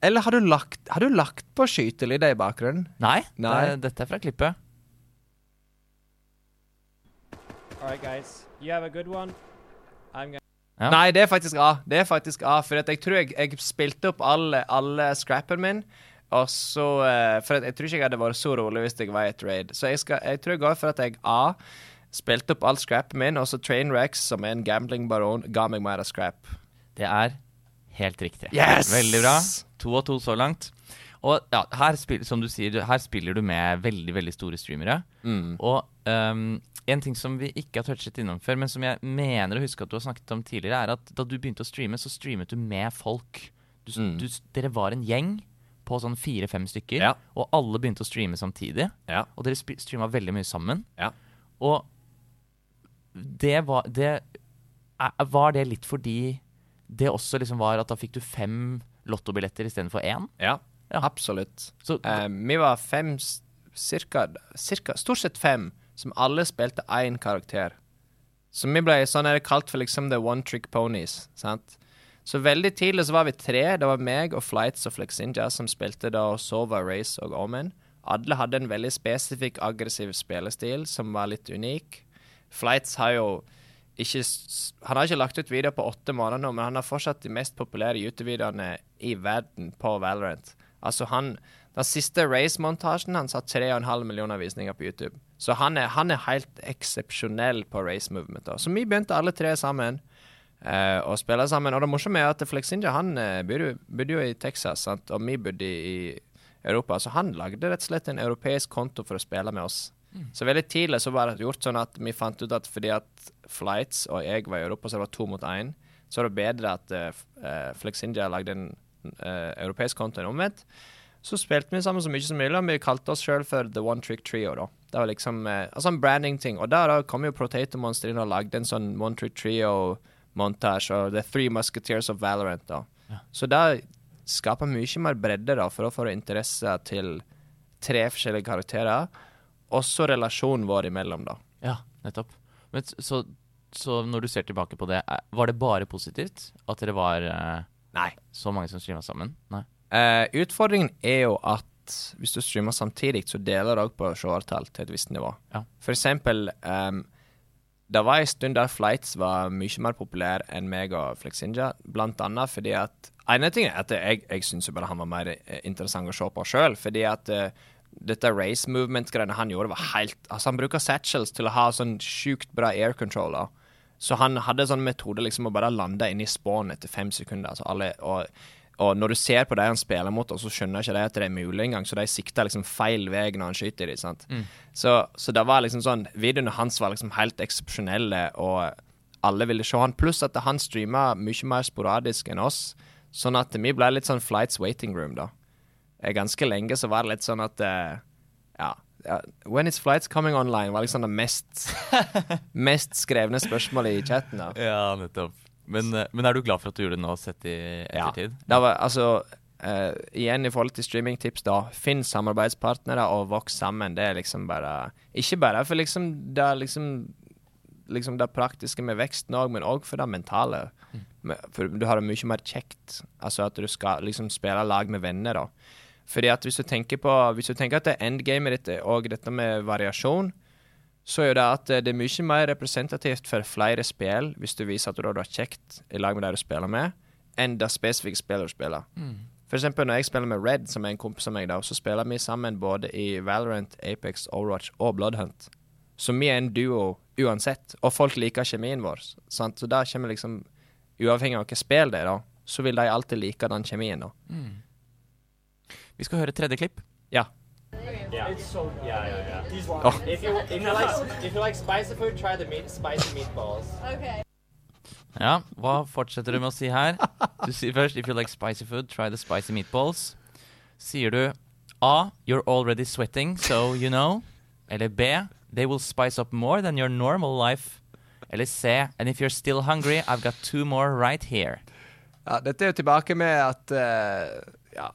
Eller har du lagt, har du lagt på skytelyder i bakgrunnen? Nei, Nei. Det, dette er fra klippet. All right, guys. You have a good one. I'm gonna. Ja. Nei, det er faktisk A. Det er faktisk A, for jeg tror jeg, jeg spilte opp alle, alle scrappen min. Og så eh, For jeg tror ikke jeg hadde vært så rolig hvis jeg var i et raid. Så jeg, skal, jeg tror jeg går for at jeg A. Spilte opp all scrapen min, og så Trainwrecks, som er en gamblingbaron, ga meg mer av scrap. Det er helt riktig. Yes! Veldig bra. To og to så langt. Og ja, her, spil, som du sier, her spiller du med veldig veldig store streamere. Mm. Og ehm, en ting som vi ikke har touchet innom før, men som jeg mener å huske at du har snakket om tidligere, er at da du begynte å streame, så streamet du med folk. Du, Mm. du, dere var en gjeng på sånn fire-fem stykker, Ja. og alle begynte å streame samtidig. Ja. Og dere streama veldig mye sammen. Ja. Og det var det, Var det litt fordi det også liksom var at da fikk du fem lottobilletter istedenfor én? Ja, Ja. absolutt. Så uh, vi var fem, cirka, cirka, stort sett fem, som alle spilte én karakter. Så vi ble sånn er det kalt for liksom the one trick ponies. sant? Så veldig tidlig så var vi tre. Det var meg og Flights og Flexinja som spilte da Sova, Race og Omen. Alle hadde en veldig spesifikk aggressiv spillestil som var litt unik. Flights har jo ikke Han har ikke lagt ut videoer på åtte måneder nå, men han har fortsatt de mest populære YouTube-videoene i verden på Valorant. Altså han Den siste race-montasjen hans har 3,5 millioner visninger på YouTube. Så han er, han er helt eksepsjonell på race movement. da. Så vi begynte alle tre sammen eh, å spille sammen. Og det morsomme er at Flexinja han eh, bodde, bodde jo i Texas, sant? og vi bodde i, Europa. Så han lagde rett og slett en europeisk konto for å spille med oss. Så veldig tidlig så var det gjort sånn at vi fant ut at fordi at Flights og jeg var i Europa, så det var to mot én, så var det bedre at uh, Flexinja lagde en uh, europeisk konto enn omvendt. Så spilte vi sammen så mye som mulig, og vi kalte oss sjøl for The One Trick Trio. da. Det var liksom eh, altså en branding-ting. Og da, da kom jo Potato Monster inn og lagde en sånn One Trick Trio-montasje, og The Three Musketeers of Valorant. da. Så det skaper mye mer bredde da, for å få interesse til tre forskjellige karakterer. Også relasjonen vår imellom, da. Ja, nettopp. Men, så, så når du ser tilbake på det, er- var det bare positivt at dere var eh, Nei. så mange som streama sammen? Nei. Eh, utfordringen er jo at hvis du streamer samtidig, så deler det òg på seertall til et visst nivå. Ja. For eksempel um, Det var en stund der Flights var mye mer populær enn meg og Flexinja, blant annet fordi at ene ting er at jeg, jeg syns bare han var mer eh, interessant å se på sjøl, fordi at uh, dette race movement-greiene han gjorde, var helt Altså, han bruker satchels til å ha sånn sjukt bra air controller. Så han hadde sånn metode liksom å bare lande inn i spawn etter fem sekunder. Altså alle, og, og når du ser på de han spiller mot, så skjønner ikke de at det er mulig engang, så de sikter liksom feil vei når han skyter dem. sant? Så, så det var liksom sånn Videoene hans var liksom helt eksepsjonelle, og alle ville se han. Pluss at han streama mye mer sporadisk enn oss, sånn at vi ble litt sånn flights waiting room, da. Eh, Ganske lenge så var det litt sånn at eh, ja, ja, When is flights coming online? var liksom det mest, [LAUGHS] mest skrevne spørsmålet i chatten. da. Ja, nettopp. Men, eh, men er du glad for at du gjorde det nå, sett i Ja. ettertid? Det var altså uh, Igjen i forhold til streamingtips, da. Finn samarbeidspartnere og voks sammen. Det er liksom bare Ikke bare for liksom det liksom Liksom det praktiske med veksten òg, men òg for det mentale. Mm. For du har det mye mer kjekt. Altså at du skal liksom spille lag med venner, da. Fordi at hvis du tenker på Hvis du tenker at det er endgamet ditt og dette med variasjon, så er jo det at eh, det er mye mer representativt for flere spill hvis du viser at du har det kjekt i lag med de du spiller med, enn det spesifikke spillet du spiller. For eksempel når jeg spiller med Red, som er en kompis av meg, da, så spiller vi sammen både i Valorant, Apex, Overwatch og Bloodhunt. Så vi er en duo uansett, og folk liker kjemien vår. Sant? Så da kommer liksom Uavhengig av hvilket spill det er, da, så vil de alltid like den kjemien, da. Vi skal høre tredje klipp. Ja. Yeah. It's so good. yeah, yeah, yeah. Oh. If you if you like if you like spicy food, try the meat spicy meatballs. Ja, hva fortsetter du med å si her? Du sier først If you like spicy food, try the spicy meatballs. Sier du A. You're already sweating, so you know. Eller B. They will spice up more than your normal life. Eller C. And if you're still hungry, I've got two more right here. Ja, dette er jo tilbake med at eh, Ja.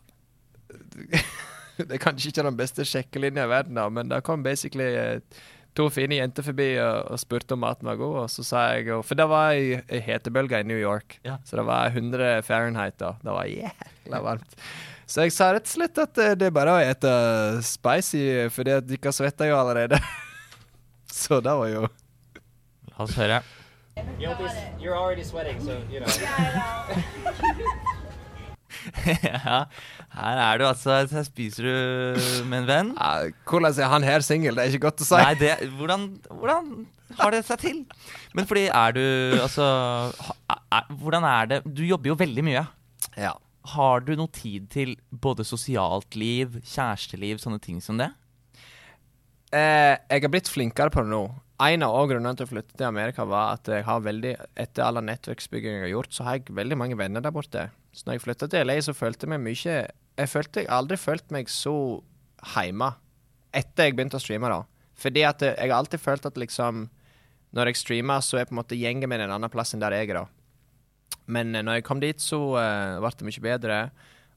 [LAUGHS] [LAUGHS] Det er kanskje ikke den beste sjekkelinja i verden, da, men det kom basically eh, to fine jenter forbi og, og spurte om maten var god, og så sa jeg For det var ei, hetebølge i New York, Ja. så det var 100 Fahrenheit da. Det var jækla varmt. Så jeg sa rett og slett at eh, det er bare å ete spicy, fordi at dere svetter jo allerede. [LAUGHS] så det var jo La oss høre. You'll be, you're already sweating, so you know. [LAUGHS] [LAUGHS] ja, her er du altså Her spiser du med en venn. Ja, hvordan er han her singel? Det er ikke godt å si. Nei, det, hvordan, hvordan har det seg til? Men fordi er du Altså er, Hvordan er det Du jobber jo veldig mye. Ja. Har du noe tid til både sosialt liv, kjæresteliv, sånne ting som det? Eh, jeg har blitt flinkere på det nå. En av grunnene til å flytte til Amerika var at jeg har veldig etter alle nettverksbygging jeg har gjort, så har jeg veldig mange venner der borte. Så når jeg flytta til LA, så følte jeg meg mye Jeg følte jeg aldri følt meg så hjemme etter jeg begynte å streame, da. Fordi at jeg har alltid følt at liksom Når jeg streamer, så er på en måte gjengen min en annen plass enn der jeg er, da. Men eh, når jeg kom dit, så uh, ble det mye bedre.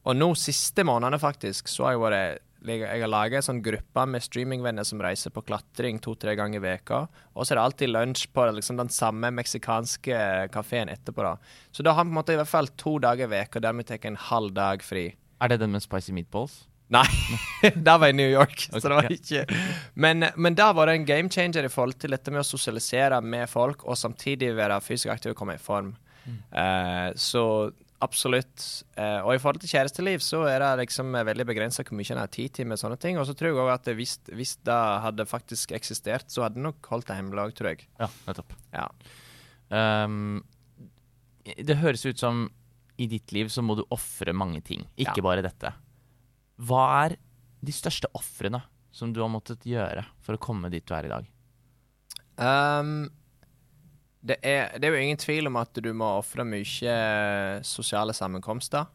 Og nå, siste månedene, faktisk, så har jeg vært jeg jeg har laga en sånn gruppe med streamingvenner som reiser på klatring to-tre ganger i veka. Og så er det alltid lunsj på liksom, den samme meksikanske kafeen etterpå. da. Så da har vi på en måte i hvert fall to dager i veka der vi tar en halv dag fri. Er det den med spicy meatballs? Nei, [LAUGHS] der var jeg i New York. Okay. så det var ikke Men, men da var det en game changer i forhold til dette med å sosialisere med folk, og samtidig være fysisk aktiv og komme i form. Eh, så absolutt. Eh, og i forhold til kjæresteliv så er det liksom eh, veldig begrensa hvor mye en har tid til med sånne ting. Og så tror jeg òg at hvis, hvis det hadde faktisk eksistert, så hadde det nok holdt det hemmelig òg, tror jeg. Ja, nettopp. Ja. Um, det høres ut som i ditt liv så må du ofre mange ting, ikke Ja. bare dette. Hva er de største ofrene som du har måttet gjøre for å komme dit du er i dag? Ehm, det, er, det er jo ingen tvil om at du må ofre mye sosiale sammenkomster.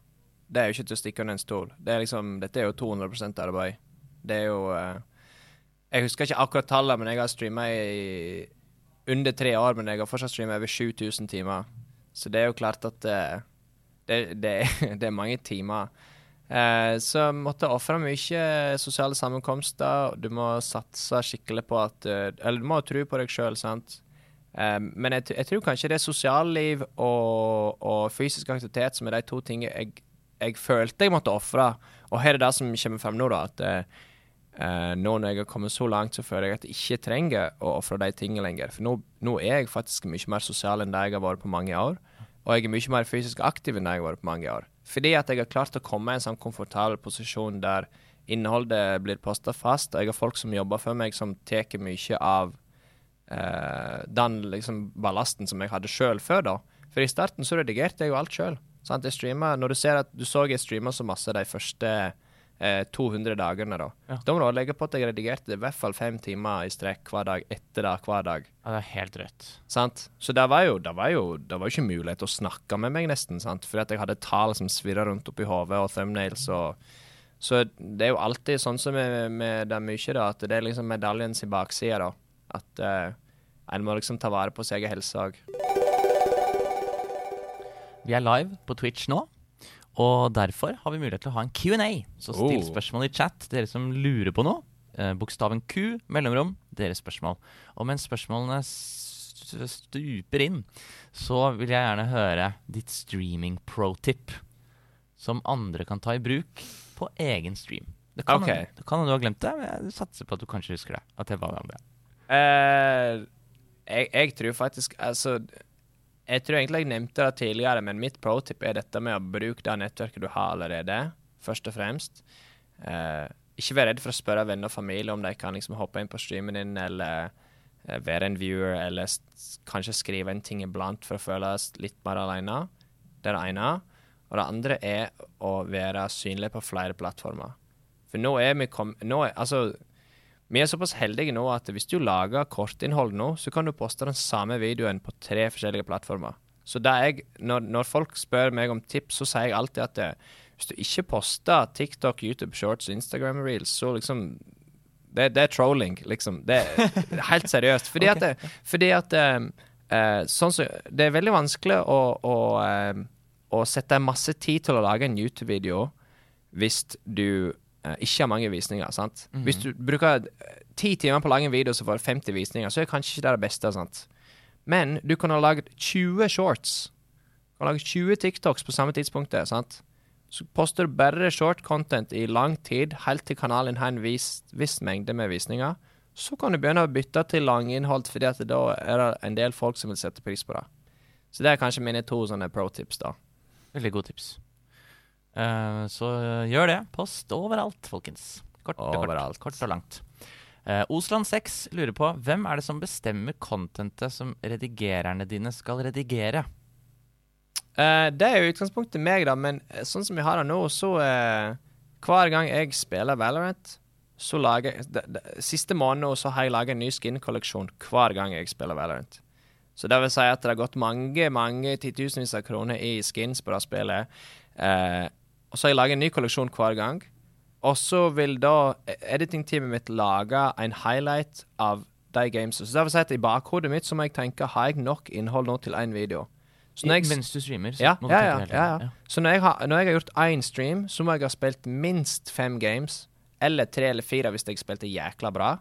Det er jo ikke til å stikke under en stol. Det er liksom, dette er jo 200% arbeid. Det er jo eh, Jeg husker ikke akkurat tallet, men jeg har streama i under tre år, men jeg har fortsatt streama over 7000 timer. Så det er jo klart at eh, det, det, [LAUGHS] det er mange timer. Eh, så måtte ofre mye sosiale sammenkomster. Du må satse skikkelig på at eh, Eller du må tro på deg sjøl, sant. Eh, men jeg, jeg tror kanskje det er sosialliv og, og fysisk aktivitet som er de to tingene jeg, jeg følte jeg måtte ofre. Og her er det som kommer frem nå, da. At eh, nå når jeg har kommet så langt, så føler jeg at jeg ikke trenger å ofre de tingene lenger. For nå, nå er jeg faktisk mye mer sosial enn det jeg har vært på mange år. Og jeg er mye mer fysisk aktiv enn det jeg har vært på mange år. Fordi at jeg har klart å komme i en sånn komfortabel posisjon der innholdet blir posta fast, og jeg har folk som jobber for meg, som tar mye av eh, den liksom ballasten som jeg hadde sjøl før, da. For i starten så redigerte jeg jo alt sjøl. Når du ser at du så jeg streama så masse de første eh, 200 dagene, da. Ja. Da må du legge på at jeg redigerte i hvert fall fem timer i strekk hver dag etter det hver dag. Ja, det er helt rødt. Sant? Så det var jo, det var jo, det var ikke mulighet å snakke med meg, nesten. sant? Fordi at jeg hadde tall som svirra rundt oppi hodet, og thumbnails og Så det er jo alltid sånn som med, med det mye, da, at det er liksom medaljens bakside, da. At uh, en må liksom ta vare på seg egen helse òg. Vi er live på Twitch nå, og derfor har vi mulighet til å ha en Q&A. Så still Oh. spørsmål i chat, dere som lurer på noe. Eh, bokstaven Q, mellomrom, deres spørsmål. Og mens spørsmålene stuper inn, så vil jeg gjerne høre ditt streaming pro-tip. Som andre kan ta i bruk på egen stream. Det kan hende okay. du har glemt det, men jeg satser på at du kanskje husker det. At jeg var med om Eh, jeg, jeg tror faktisk Altså Jeg tror egentlig jeg nevnte det tidligere, men mitt pro-tip er dette med å bruke det nettverket du har allerede, først og fremst. Uh, ikke vær redd for å spørre venner og familie om de kan liksom hoppe inn på streamen din, eller uh, være en viewer, eller kanskje skrive en ting iblant for å føles litt mer alene. Det er det ene. Og det andre er å være synlig på flere plattformer. For nå er vi kom... Nå er, altså, vi er såpass heldige nå at hvis du lager kortinnhold nå, så kan du poste den samme videoen på tre forskjellige plattformer. Så jeg, når, når folk spør meg om tips, så sier jeg alltid at det, hvis du ikke poster TikTok, YouTube Shorts og Instagram Reels, så liksom Det, det er trolling, liksom. Det er [LAUGHS] helt seriøst. Fordi at, det, fordi at eh, eh, sånn så, Det er veldig vanskelig å, å, eh, å sette masse tid til å lage en YouTube-video hvis du eh, ikke har mange visninger. sant? Hvis du bruker eh, ti timer på å lage en video som får 50 visninger, så er kanskje ikke det det beste. sant? Men du kan ha laget 20 shorts. Du kan lage 20 TikToks på samme tidspunktet. sant? Så poster du bare short content i lang tid, helt til kanalen har en viss, viss mengde med visninger. Så kan du begynne å bytte til langinnhold, fordi at da er det en del folk som vil sette pris på det. Så det er kanskje mine to sånne pro-tips, da. Veldig gode tips. Eh, så eh, gjør det. Post overalt, folkens. Kort og Overalt. kort. Kort og langt. Uh, Osland6 lurer på hvem er det som bestemmer contentet som redigererne dine skal redigere? Uh, det er jo utgangspunktet meg, da, men eh, sånn som vi har det nå, så eh, Hver gang jeg spiller Valorant, så lager jeg de, de, Siste måneden så har jeg laga en ny skin-kolleksjon hver gang jeg spiller Valorant. Så det vil si at det har gått mange mange titusenvis av kroner i skins på det spillet. Eh, og så har jeg laga en ny kolleksjon hver gang. Og så vil da editingteamet mitt lage en highlight av de gamesa. Så det vil si at i bakhodet mitt så må jeg tenke har jeg nok innhold nå til én video. Så når jeg, Mens du streamer? Så ja, må du ja, tenke ja, hele ja, ja. Så når jeg, har, når jeg har gjort én stream, så må jeg ha spilt minst fem games. Eller tre eller fire hvis jeg spilte jækla bra.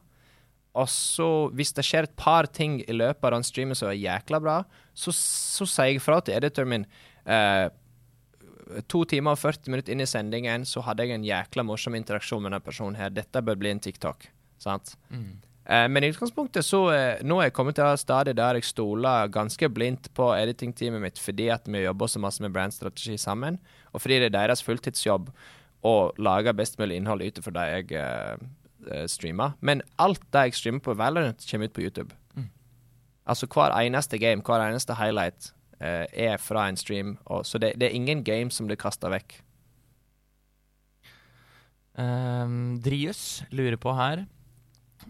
Og så, hvis det skjer et par ting i løpet av den streamen som er jækla bra, så, så sier jeg fra til editoren min eh, To timer og 40 minutter inn i sendingen så hadde jeg en jækla morsom interaksjon med denne personen her. Dette bør bli en TikTok. Sant? Eh, men i utgangspunktet så eh, Nå er jeg kommet til et stadium der jeg stoler ganske blindt på editingteamet mitt fordi at vi jobber så masse med brandstrategi sammen, og fordi det er deres fulltidsjobb å lage best mulig innhold ut ifra det jeg eh, eh, streamer. Men alt det jeg streamer på Valorant, kommer ut på YouTube. Altså hver eneste game, hver eneste highlight er fra en stream. Så det, det er ingen game som blir kasta vekk. Um, Drius lurer på her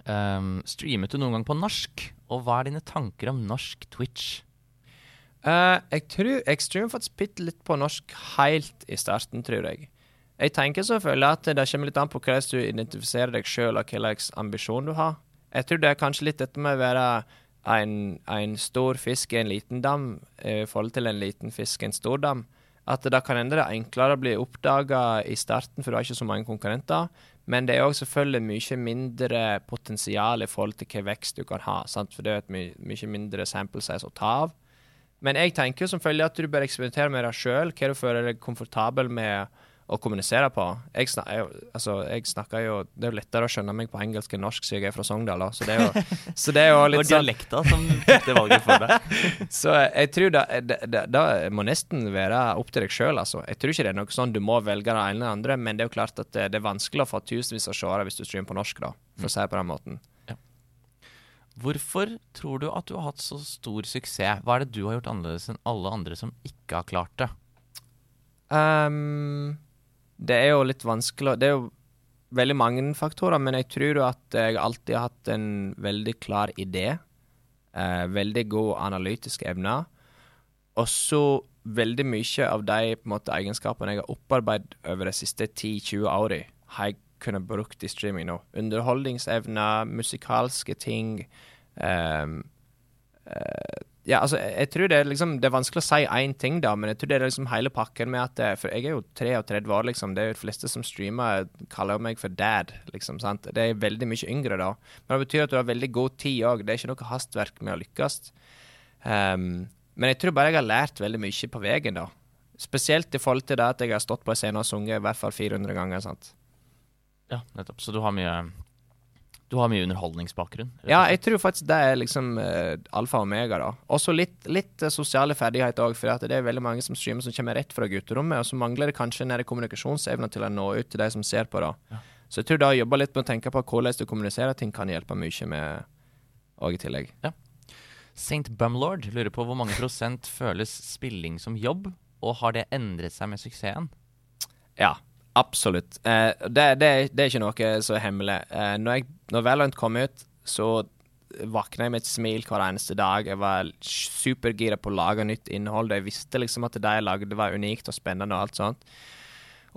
um, Streamet du noen gang på norsk? Og hva er dine tanker om norsk Twitch? Uh, jeg tror jeg streamer faktisk bitte litt på norsk helt i starten, tror jeg. Jeg tenker selvfølgelig at det kommer litt an på hvordan du identifiserer deg sjøl, og hva slags ambisjon du har. Jeg tror det er kanskje litt dette med å være en, en stor fisk i en liten dam eh, i forhold til en liten fisk i en stor dam. At det kan hende det er enklere å bli oppdaga i starten, for du har ikke så mange konkurrenter. Men det er òg selvfølgelig mye mindre potensial i forhold til hva vekst du kan ha. Sant? For det er et my mye mindre sample size å ta av. Men jeg tenker jo selvfølgelig at du bør eksperimentere med deg sjøl, hva du føler deg komfortabel med å kommunisere på. Jeg, snak, jeg, altså, jeg snakker jo Det er jo lettere å skjønne meg på engelsk enn norsk, siden jeg er fra Sogndal. Så det er jo, [LAUGHS] så det er jo Det var litt sånn dialekta som tok det valget for deg. [LAUGHS] Så jeg tror det, det, det må nesten være opp til deg sjøl, altså. Jeg tror ikke det er noe sånn du må velge det ene eller det andre, men det er jo klart at det, det er vanskelig å få tusenvis av seere hvis du streamer på norsk, da, for å si det på den måten. Hvorfor tror du at du har hatt så stor suksess? Hva er det du har gjort annerledes enn alle andre som ikke har klart det? Ehm, det er jo litt vanskelig Det er jo veldig mange faktorer, men jeg tror jo at jeg alltid har hatt en veldig klar idé. eh, veldig god analytisk evne. Og så veldig mye av de måte, egenskapene jeg har opparbeidet over de siste 10-20 årene, har jeg kunnet brukt i streaming nå. Underholdningsevne, musikalske ting. Eh, eh, ja, altså, jeg, tror det er liksom Det er vanskelig å si én ting, da, men jeg tror det er liksom hele pakken med at det, For jeg er jo 33 år, liksom. Det er jo de fleste som streamer, kaller jo meg for dad, liksom. sant? Det er veldig mye yngre, da. Men det betyr at du har veldig god tid òg. Det er ikke noe hastverk med å lykkes. Um, men jeg tror bare jeg har lært veldig mye på veien, da. Spesielt i forhold til det at jeg har stått på en scene og sunget i hvert fall 400 ganger. sant? Ja, nettopp. Så du har mye Du har mye underholdningsbakgrunn? Ja, jeg tror faktisk det er liksom uh, alfa og omega, da. Også litt, litt eh, sosiale ferdigheter òg, for det er veldig mange som streamer som kommer rett fra gutterommet, og så mangler det kanskje den der til å nå ut til de som ser på, da. Så jeg tror da å jobbe litt med å tenke på hvordan du kommuniserer ting, kan hjelpe mye med òg i tillegg. Saint Bumlord lurer på hvor mange prosent føles spilling som jobb, og har det endret seg med suksessen? Ja, absolutt. Eh, det, det, det er ikke noe så hemmelig. Eh, når, jeg, når Valorant kom ut, så våkna jeg med et smil hver eneste dag. Jeg var supergira på å lage nytt innhold. Jeg visste liksom at det jeg lagde, var unikt og spennende og alt sånt.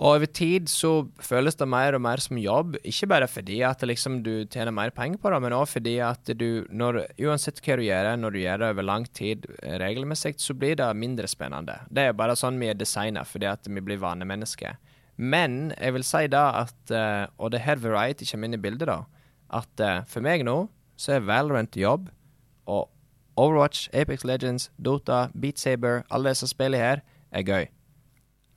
Og over tid så føles det mer og mer som jobb, ikke bare fordi at liksom du tjener mer penger på det, men òg fordi at du, når, uansett hva du gjør, når du gjør det over lang tid regelmessig, så blir det mindre spennende. Det er bare sånn vi er designa, fordi at vi blir vanemennesker. Men jeg vil si da at, eh, og det er her variety kommer inn i bildet, da, at eh, for meg nå så er Valorant jobb, og Overwatch, Apex Legends, Dota, Beat Saber, alle disse spillene her, er gøy.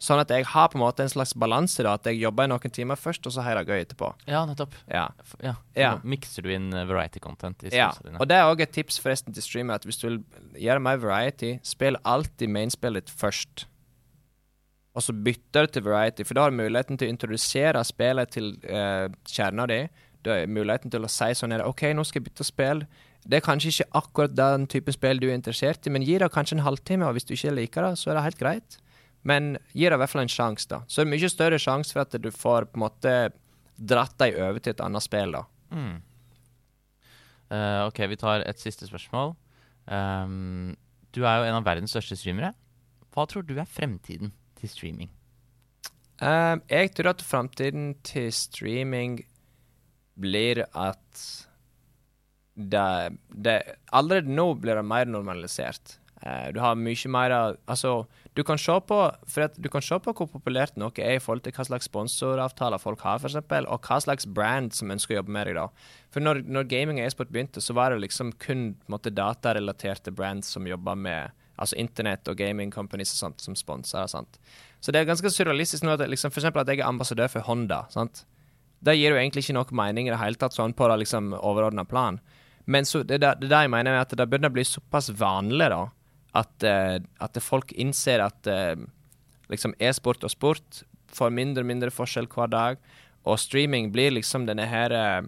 Sånn at jeg har på en måte en slags balanse, da, at jeg jobber i noen timer først, og så har jeg det gøy etterpå. Ja, nettopp. Ja. Ja, Ja. Mikser du inn eh, variety content i ja. dine? Og det er òg et tips forresten til streamer, at hvis du vil gjøre mer variety, spill alltid mainspillet først. Og så bytter du til variety, for da har du muligheten til å introdusere spillet til eh, kjerna di. Du har muligheten til å si sånn her OK, nå skal jeg bytte spill. Det er kanskje ikke akkurat den typen spill du er interessert i, men gi det kanskje en halvtime, og hvis du ikke liker det, så er det helt greit. Men gi det i hvert fall en sjanse, da. Så er det mye større sjanse for at du får på en måte dratt deg over til et annet spill, da. Mm. Uh, ok, vi tar et siste spørsmål. Um, du er jo en av verdens største streamere. Hva tror du er fremtiden til streaming? Um, jeg tror at framtiden til streaming blir at det, det Allerede nå blir det mer normalisert. Uh, du har mye mer Altså, du kan se på For du kan se på hvor populært noe er i forhold til hva slags sponsoravtaler folk har, f.eks., og hva slags brand som ønsker å jobbe med deg, da. For når, når gaming og e-sport begynte, så var det liksom kun måte, datarelaterte brands som jobba med Altså internett og gaming companies og sånt som sponser. Sant? Så det er ganske surrealistisk nå at liksom, for at jeg er ambassadør for Honda. sant? Det gir jo egentlig ikke noe mening i det hele tatt sånn på det liksom overordna plan. Men så, det, det, det er jeg mener er at det begynner å bli såpass vanlig, da, at, eh, at folk innser at eh, liksom e-sport og sport får mindre og mindre forskjell hver dag, og streaming blir liksom denne her eh,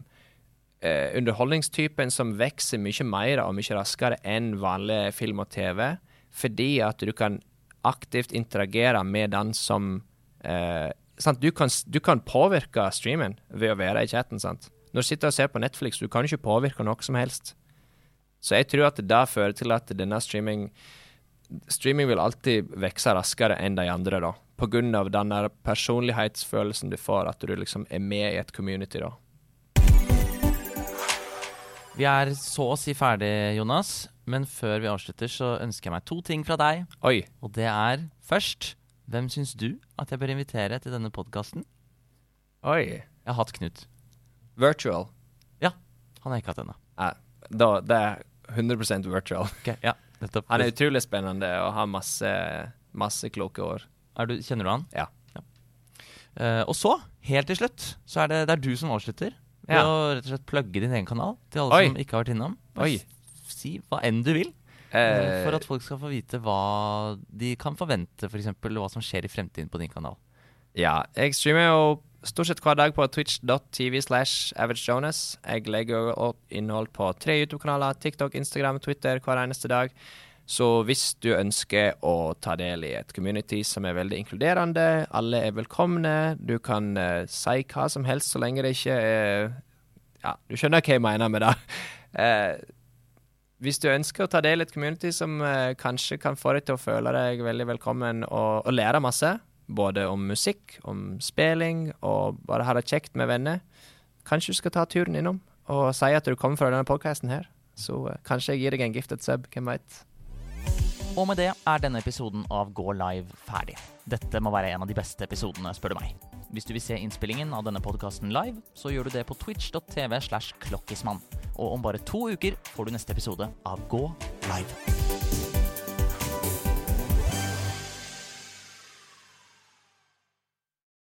underholdningstypen som vokser mye mer og mye raskere enn vanlig film og TV, fordi at du kan aktivt interagere med den som eh? Du, kan, du kan påvirke streamen ved å være i chatten. sant? Når du sitter og ser på Netflix, du kan ikke påvirke noe som helst. Så jeg tror at det da fører til at denne streaming Streaming vil alltid vokse raskere enn de andre, da. På grunn av den personlighetsfølelsen du får, at du liksom er med i et community, da. Vi er så å si ferdig, Jonas. Men før vi avslutter, så ønsker jeg meg to ting fra deg. Oi. Og det er først Hvem syns du at jeg bør invitere til denne podkasten? Oi. Jeg har hatt Knut. Virtual. Ja. Han har jeg ikke hatt ennå. Ja, da, det er 100% virtual. Ok, ja. Han er utrolig spennende og har masse, masse kloke år. Du, kjenner du han? Ja. Eh, og så, helt til slutt, så er det, det er du som avslutter. Ved Ja. å rett og slett plugge din egen kanal til alle Oi. som ikke har vært innom. Oi. Si hva enn du vil, eh, Eh, for at folk skal få vite hva de kan forvente, f.eks. hva som skjer i fremtiden på din kanal. Ja, jeg streamer jo stort sett hver dag på twitch.tv slash averagejonas. Jeg legger opp innhold på tre YouTube-kanaler, TikTok, Instagram, Twitter hver eneste dag. Så hvis du ønsker å ta del i et community som er veldig inkluderende, alle er velkomne, du kan uh, si hva som helst så lenge det ikke er Ja, du skjønner hva jeg mener med det. [LAUGHS] Eh, hvis du ønsker å ta del i et community som eh, kanskje kan få deg til å føle deg veldig velkommen og, og lære masse, både om musikk, om spilling og bare ha det kjekt med venner, kanskje du skal ta turen innom og si at du kommer fra denne podkasten her. Så eh, kanskje jeg gir deg en gifted sub, hvem veit. Og med det er denne episoden av Gå live ferdig. Dette må være en av de beste episodene, spør du meg. Hvis du vil se innspillingen av denne podkasten live, så gjør du det på twitch.tv slash klokkismann. Og om bare to uker får du neste episode av Gå live.